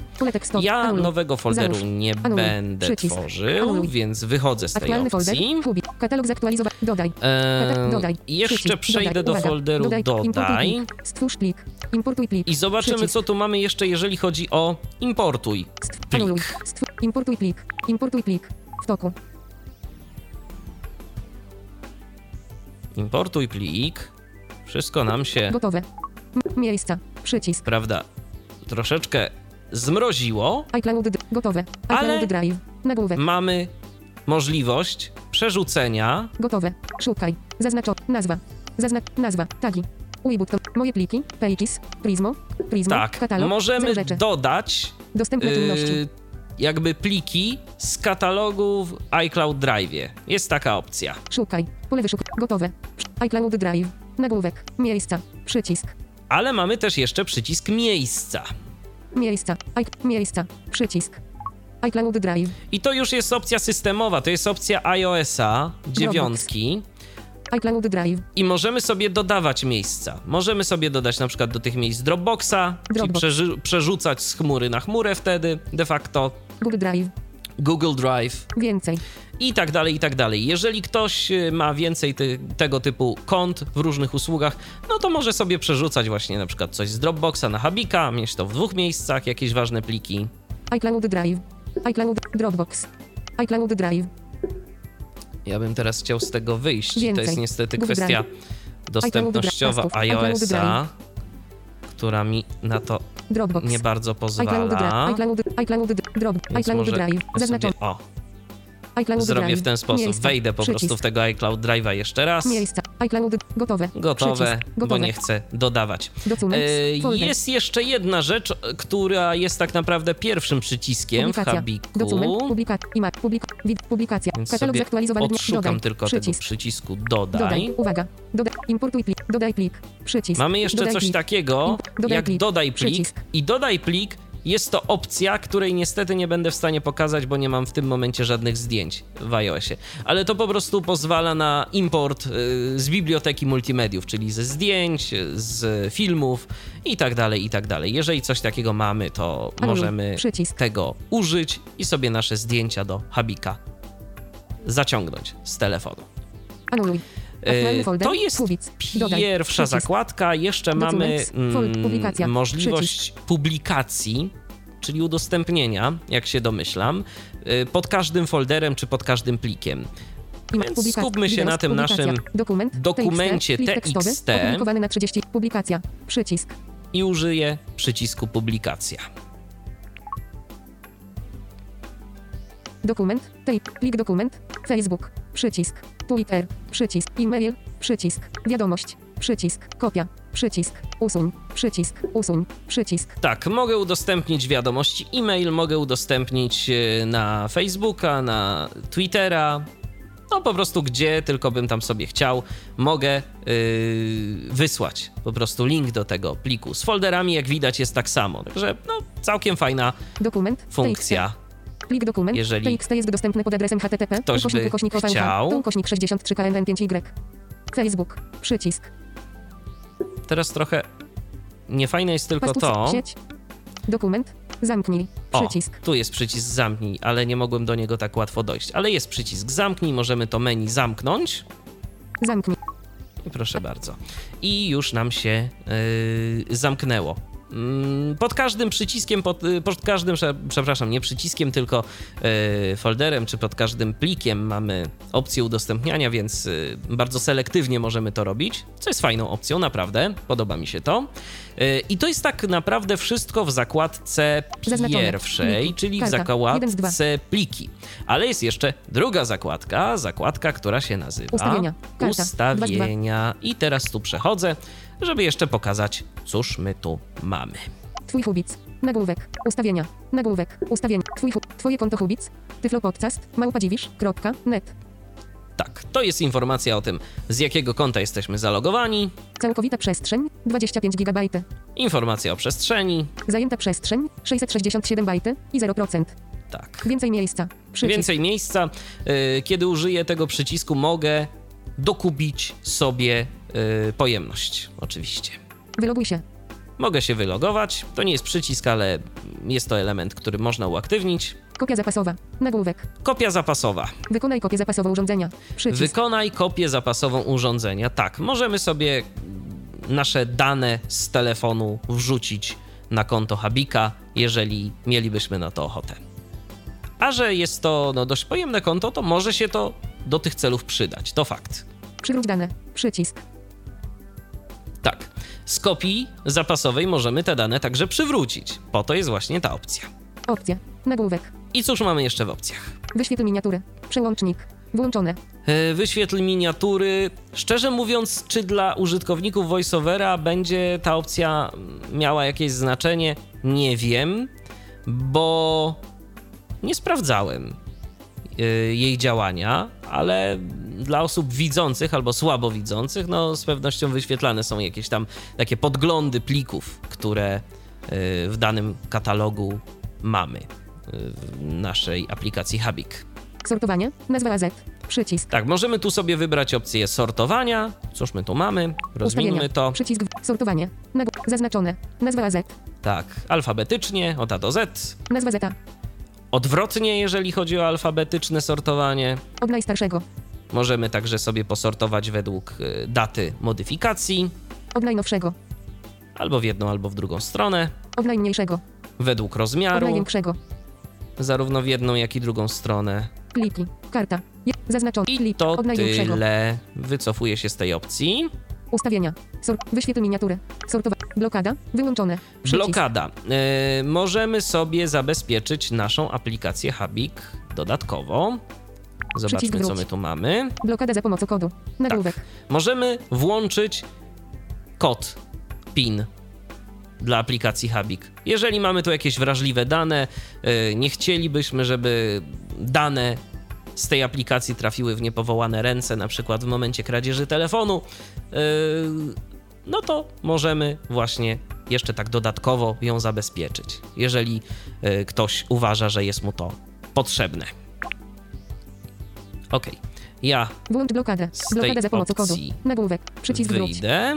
Ja nowego folderu nie będę tworzył, więc wychodzę z tej opcji. Katalog zaktualizowany. Dodaj. Kata- dodaj. jeszcze przejdę do folderu Dodaj. Stwórz plik. Importuj plik. i zobaczymy, co tu mamy jeszcze, jeżeli chodzi o importuj plik. Importuj plik. Importuj plik. W toku. Importuj plik. Wszystko nam się, Gotowe. M- miejsca. Przycisk. prawda, troszeczkę zmroziło. iCloud. Gotowe. Ale- iCloud Drive. Nagłówek. Mamy możliwość przerzucenia Gotowe. Szukaj. Zaznaczo. Nazwa. Zaznacz. Nazwa. Tagi. Weebooks. Moje pliki. Pages. Prismo. Prismo. Tak, Katalog. możemy dodać Dostępne czynności. yy, jakby pliki z katalogu w iCloud Drive. Jest taka opcja. Szukaj. Pole wyszuk. Gotowe. iCloud Drive. Nagłówek. Miejsca. Przycisk. Ale mamy też jeszcze przycisk miejsca. Miejsca. I, miejsca. Przycisk. iCloud Drive. I to już jest opcja systemowa, to jest opcja iOS-a dziewiątki iCloud Drive. i możemy sobie dodawać miejsca. Możemy sobie dodać na przykład do tych miejsc Dropboxa, czyli Dropbox. przeży- przerzucać z chmury na chmurę wtedy de facto, Google Drive. Google Drive Więcej. i tak dalej, i tak dalej. Jeżeli ktoś y, ma więcej ty- tego typu kont w różnych usługach, no to może sobie przerzucać właśnie na przykład coś z Dropboxa na Habika, mieć to w dwóch miejscach, jakieś ważne pliki. iCloud Drive. iCloud Dropbox. iCloud Drive. Ja bym teraz chciał z tego wyjść. To Więcej. jest niestety Google kwestia Drive. dostępnościowa iOS-a, która mi na to Dropbox. nie bardzo iCloud pozwala. iCloud, iCloud, Drop, Więc iCloud Drive. Zaznaczone. sobie, o, iCloud zrobię Drive. w ten sposób. Miejsce. Wejdę po prostu w Przycisk. tego iCloud Drive'a jeszcze raz. Miejsca. iCloud. Gotowe. Gotowe, Przycisk. bo Gotowe. nie chcę dodawać. E. Jest jeszcze jedna rzecz, która jest tak naprawdę pierwszym przyciskiem w Publikacja. Habiku. Dokument. Publikacja. Imak. Publika, wid, publikacja. Więc Katalog zaktualizowany. odszukam Dodaj. tylko Przycisk. tego przycisku dodaj. Dodaj. Uwaga. Dodaj. Importuj plik. Dodaj plik. Przycisk. Mamy jeszcze Dodaj coś plik. takiego Imp- dodaj jak plik. dodaj plik Przycisk. i dodaj plik jest to opcja, której niestety nie będę w stanie pokazać, bo nie mam w tym momencie żadnych zdjęć w iOSie. Ale to po prostu pozwala na import y, z biblioteki multimediów, czyli ze zdjęć, z filmów i tak dalej, i tak dalej. Jeżeli coś takiego mamy, to Anuluj. możemy Przycisk. tego użyć i sobie nasze zdjęcia do Habika zaciągnąć z telefonu. Anuluj. Folder. To jest pierwsza zakładka. Jeszcze mamy mm, możliwość publikacji, czyli udostępnienia, jak się domyślam, y, pod każdym folderem czy pod każdym plikiem. Więc skupmy się na tym naszym Dokument. dokumencie TXT. Opublikowany na 30. Publikacja. Przycisk. i użyję przycisku publikacja. Dokument. Tape. Plik dokument. Facebook. Przycisk. Twitter. Przycisk. E-mail. Przycisk. Wiadomość. Przycisk. Kopia. Przycisk. Usuń. Przycisk. Usuń. Przycisk. Tak, mogę udostępnić wiadomości e-mail, mogę udostępnić y, na Facebooka, na Twittera, no po prostu gdzie tylko bym tam sobie chciał, mogę yy, wysłać po prostu link do tego pliku. Z folderami, jak widać, jest tak samo. Także no, całkiem fajna Dokument. funkcja. Plik dokument. Jeżeli TXT jest dostępny pod adresem http. ktoś by chciał. ukośnik 63 KNN 5Y. Facebook. Przycisk. Teraz trochę niefajne jest tylko to. Sieć. Dokument. Zamknij. O, Przycisk. tu jest przycisk zamknij, ale nie mogłem do niego tak łatwo dojść. Ale jest przycisk zamknij, możemy to menu zamknąć. Zamknij. Proszę bardzo. I już nam się yy, zamknęło. Mm, Pod każdym przyciskiem, pod, y, pod każdym, prze- przepraszam, nie przyciskiem, tylko yy, folderem, czy pod każdym plikiem mamy opcję udostępniania, więc yy, bardzo selektywnie możemy to robić, co jest fajną opcją, naprawdę. Podoba mi się to. I to jest tak naprawdę wszystko w zakładce pierwszej, Pliki. czyli w z dwa. zakładce pliki. Ale jest jeszcze druga zakładka, zakładka, która się nazywa Ustawienia. Karta. Ustawienia. I teraz tu przechodzę, żeby jeszcze pokazać, cóż my tu mamy. Twój Hubic. Nagłówek. Ustawienia. Nagłówek. Ustawienia. Twój Twoje konto Hubic. Tyflopodcast. Małpadziwisz.net. Tak, to jest informacja o tym, z jakiego konta jesteśmy zalogowani, Całkowita przestrzeń. 25 GB. informacja o przestrzeni, Zajęta przestrzeń. 667 bajty i 0%. tak. Więcej miejsca. Przycisk. Więcej miejsca. Y, Kiedy użyję tego przycisku, mogę dokubić sobie y, pojemność, oczywiście. Wyloguj się. Mogę się wylogować. To nie jest przycisk, ale jest to element, który można uaktywnić. Kopia zapasowa. Nagłówek. Kopia zapasowa. Wykonaj kopię zapasową urządzenia. Przycisk. Wykonaj kopię zapasową urządzenia. Tak, możemy sobie nasze dane z telefonu wrzucić na konto Habika, jeżeli mielibyśmy na to ochotę. A że jest to no, dość pojemne konto, to może się to do tych celów przydać. To fakt. Przywróć dane. Przycisk. Tak. Z kopii zapasowej możemy te dane także przywrócić. Po to jest właśnie ta opcja. Opcja. Nagłówek. I cóż mamy jeszcze w opcjach? Wyświetl miniaturę. Przełącznik. Włączone. E, Wyświetl miniatury. Szczerze mówiąc, czy dla użytkowników VoiceOvera będzie ta opcja miała jakieś znaczenie? Nie wiem, bo nie sprawdzałem jej działania, ale dla osób widzących albo słabo widzących, no z pewnością wyświetlane są jakieś tam takie podglądy plików, które e, w danym katalogu mamy e, w naszej aplikacji Habik. Sortowanie. Nazwa AZ. Przycisk. Tak, możemy tu sobie wybrać opcję sortowania. Cóż my tu mamy? Ustawienia. to. Przycisk. Sortowanie. Zaznaczone. Nazwa AZ. Tak, alfabetycznie, od A do Z. Nazwa Zeta. Odwrotnie, jeżeli chodzi o alfabetyczne sortowanie. Od najstarszego. Możemy także sobie posortować według y, daty modyfikacji, Od najnowszego. albo w jedną, albo w drugą stronę, Od najmniejszego. według Od rozmiaru, największego. zarówno w jedną, jak i drugą stronę. Pliki. Karta. Zaznaczony. I to Od tyle. Wycofuję się z tej opcji. Ustawienia. Sort. Wyświetl miniaturę. Sortowa. Blokada. Wyłączone. Przycisk. Blokada. E, możemy sobie zabezpieczyć naszą aplikację Habik dodatkowo. Zobaczmy, co my tu mamy. Blokada za pomocą kodu. Nagłówek. Możemy włączyć kod PIN dla aplikacji Habik. Jeżeli mamy tu jakieś wrażliwe dane, y, nie chcielibyśmy, żeby dane z tej aplikacji trafiły w niepowołane ręce, na przykład w momencie kradzieży telefonu, y, no to możemy właśnie jeszcze tak dodatkowo ją zabezpieczyć, jeżeli y, ktoś uważa, że jest mu to potrzebne. Ok, ja Włącz blokadę. Tej za pomocą kodu. Nagłówek. Przycisk wróć. wyjdę.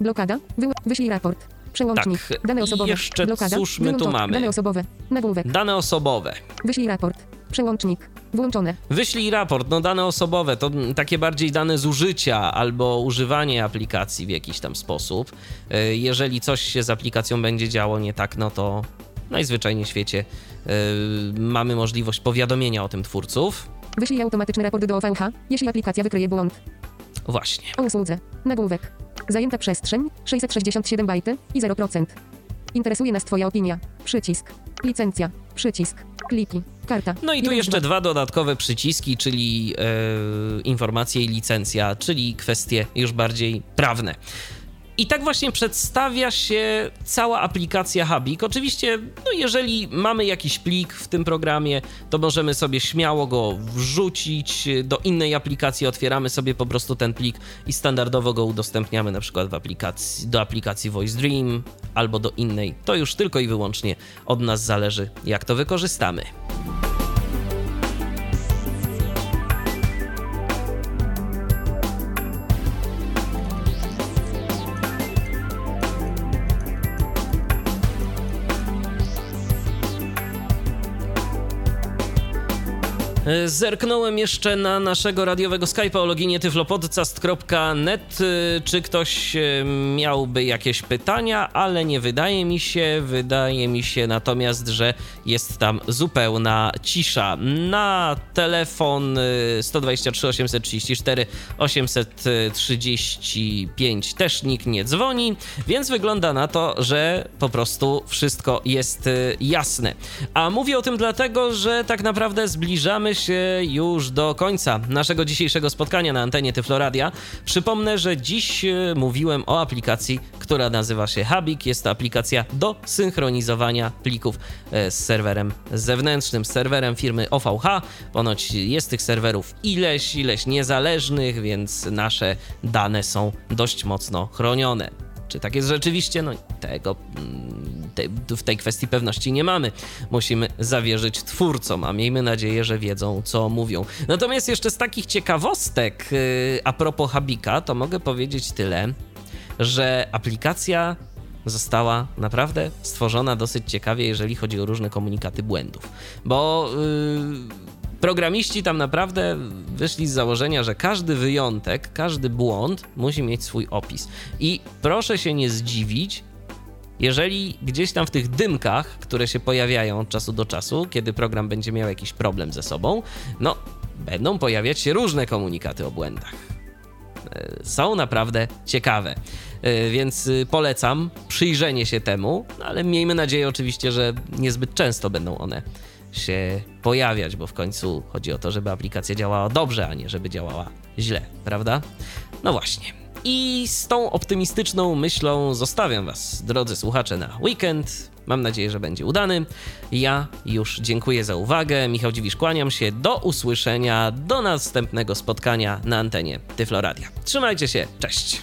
Blokada. Wył- wyślij raport. Przełącznik. Tak. Dane I osobowe. jeszcze Blokada. cóż my tu mamy? Dane osobowe. Nagłówek. Dane osobowe. Wyślij raport. Przełącznik. Włączone. Wyślij raport, no dane osobowe to mm, takie bardziej dane zużycia albo używanie aplikacji w jakiś tam sposób. Y, Jeżeli coś się z aplikacją będzie działo nie tak, no to najzwyczajniej w świecie y, mamy możliwość powiadomienia o tym twórców. Wyślij automatyczny raport do OVH, jeśli aplikacja wykryje błąd. Właśnie. O usłudze. Nagłówek. Zajęta przestrzeń 667 bajty i 0%. Interesuje nas Twoja opinia. Przycisk. Licencja. Przycisk. Kliki. Karta. No i tu jeszcze dwa. dwa dodatkowe przyciski, czyli e, informacje i licencja, czyli kwestie już bardziej prawne. I tak właśnie przedstawia się cała aplikacja Habik. Oczywiście, no jeżeli mamy jakiś plik w tym programie, to możemy sobie śmiało go wrzucić do innej aplikacji, otwieramy sobie po prostu ten plik i standardowo go udostępniamy na przykład w aplikacji, do aplikacji Voice Dream albo do innej. To już tylko i wyłącznie od nas zależy, jak to wykorzystamy. Zerknąłem jeszcze na naszego radiowego Skype'a o loginie tyflopodcast.net. E, Czy ktoś e, miałby jakieś pytania, ale nie wydaje mi się. Wydaje mi się natomiast, że jest tam zupełna cisza. Na telefon e, 123 834 835 też nikt nie dzwoni, więc wygląda na to, że po prostu wszystko jest e, jasne. A mówię o tym dlatego, że tak naprawdę zbliżamy się już do końca naszego dzisiejszego spotkania na antenie Tyfloradia. Przypomnę, że dziś e, mówiłem o aplikacji, która nazywa się Habik. Jest to aplikacja do synchronizowania plików e, z serwerem zewnętrznym, z serwerem firmy OVH. Ponoć jest tych serwerów ileś, ileś niezależnych, więc nasze dane są dość mocno chronione. Czy tak jest rzeczywiście? No tego mm, te, w tej kwestii pewności nie mamy. Musimy zawierzyć twórcom, a miejmy nadzieję, że wiedzą, co mówią. Natomiast jeszcze z takich ciekawostek yy, a propos Habika, to mogę powiedzieć tyle, że aplikacja została naprawdę stworzona dosyć ciekawie, jeżeli chodzi o różne komunikaty błędów. Bo yy, programiści tam naprawdę wyszli z założenia, że każdy wyjątek, każdy błąd musi mieć swój opis. I proszę się nie zdziwić, jeżeli gdzieś tam w tych dymkach, które się pojawiają od czasu do czasu, kiedy program będzie miał jakiś problem ze sobą, no, będą pojawiać się różne komunikaty o błędach. E, Są naprawdę ciekawe, E, więc y, polecam przyjrzenie się temu, no, ale miejmy nadzieję oczywiście, że niezbyt często będą one się pojawiać, bo w końcu chodzi o to, żeby aplikacja działała dobrze, a nie żeby działała źle, prawda? No właśnie. I z tą optymistyczną myślą zostawiam Was, drodzy słuchacze, na weekend. Mam nadzieję, że będzie udany. Ja już dziękuję za uwagę. Michał Dziwisz, kłaniam się. Do usłyszenia, do następnego spotkania na antenie Tyfloradia. Trzymajcie się, cześć!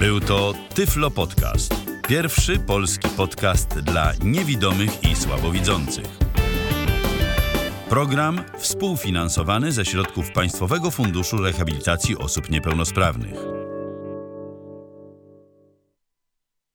Był to Tyflo Podcast. Pierwszy polski podcast dla niewidomych i słabowidzących. Program współfinansowany ze środków Państwowego Funduszu Rehabilitacji Osób Niepełnosprawnych.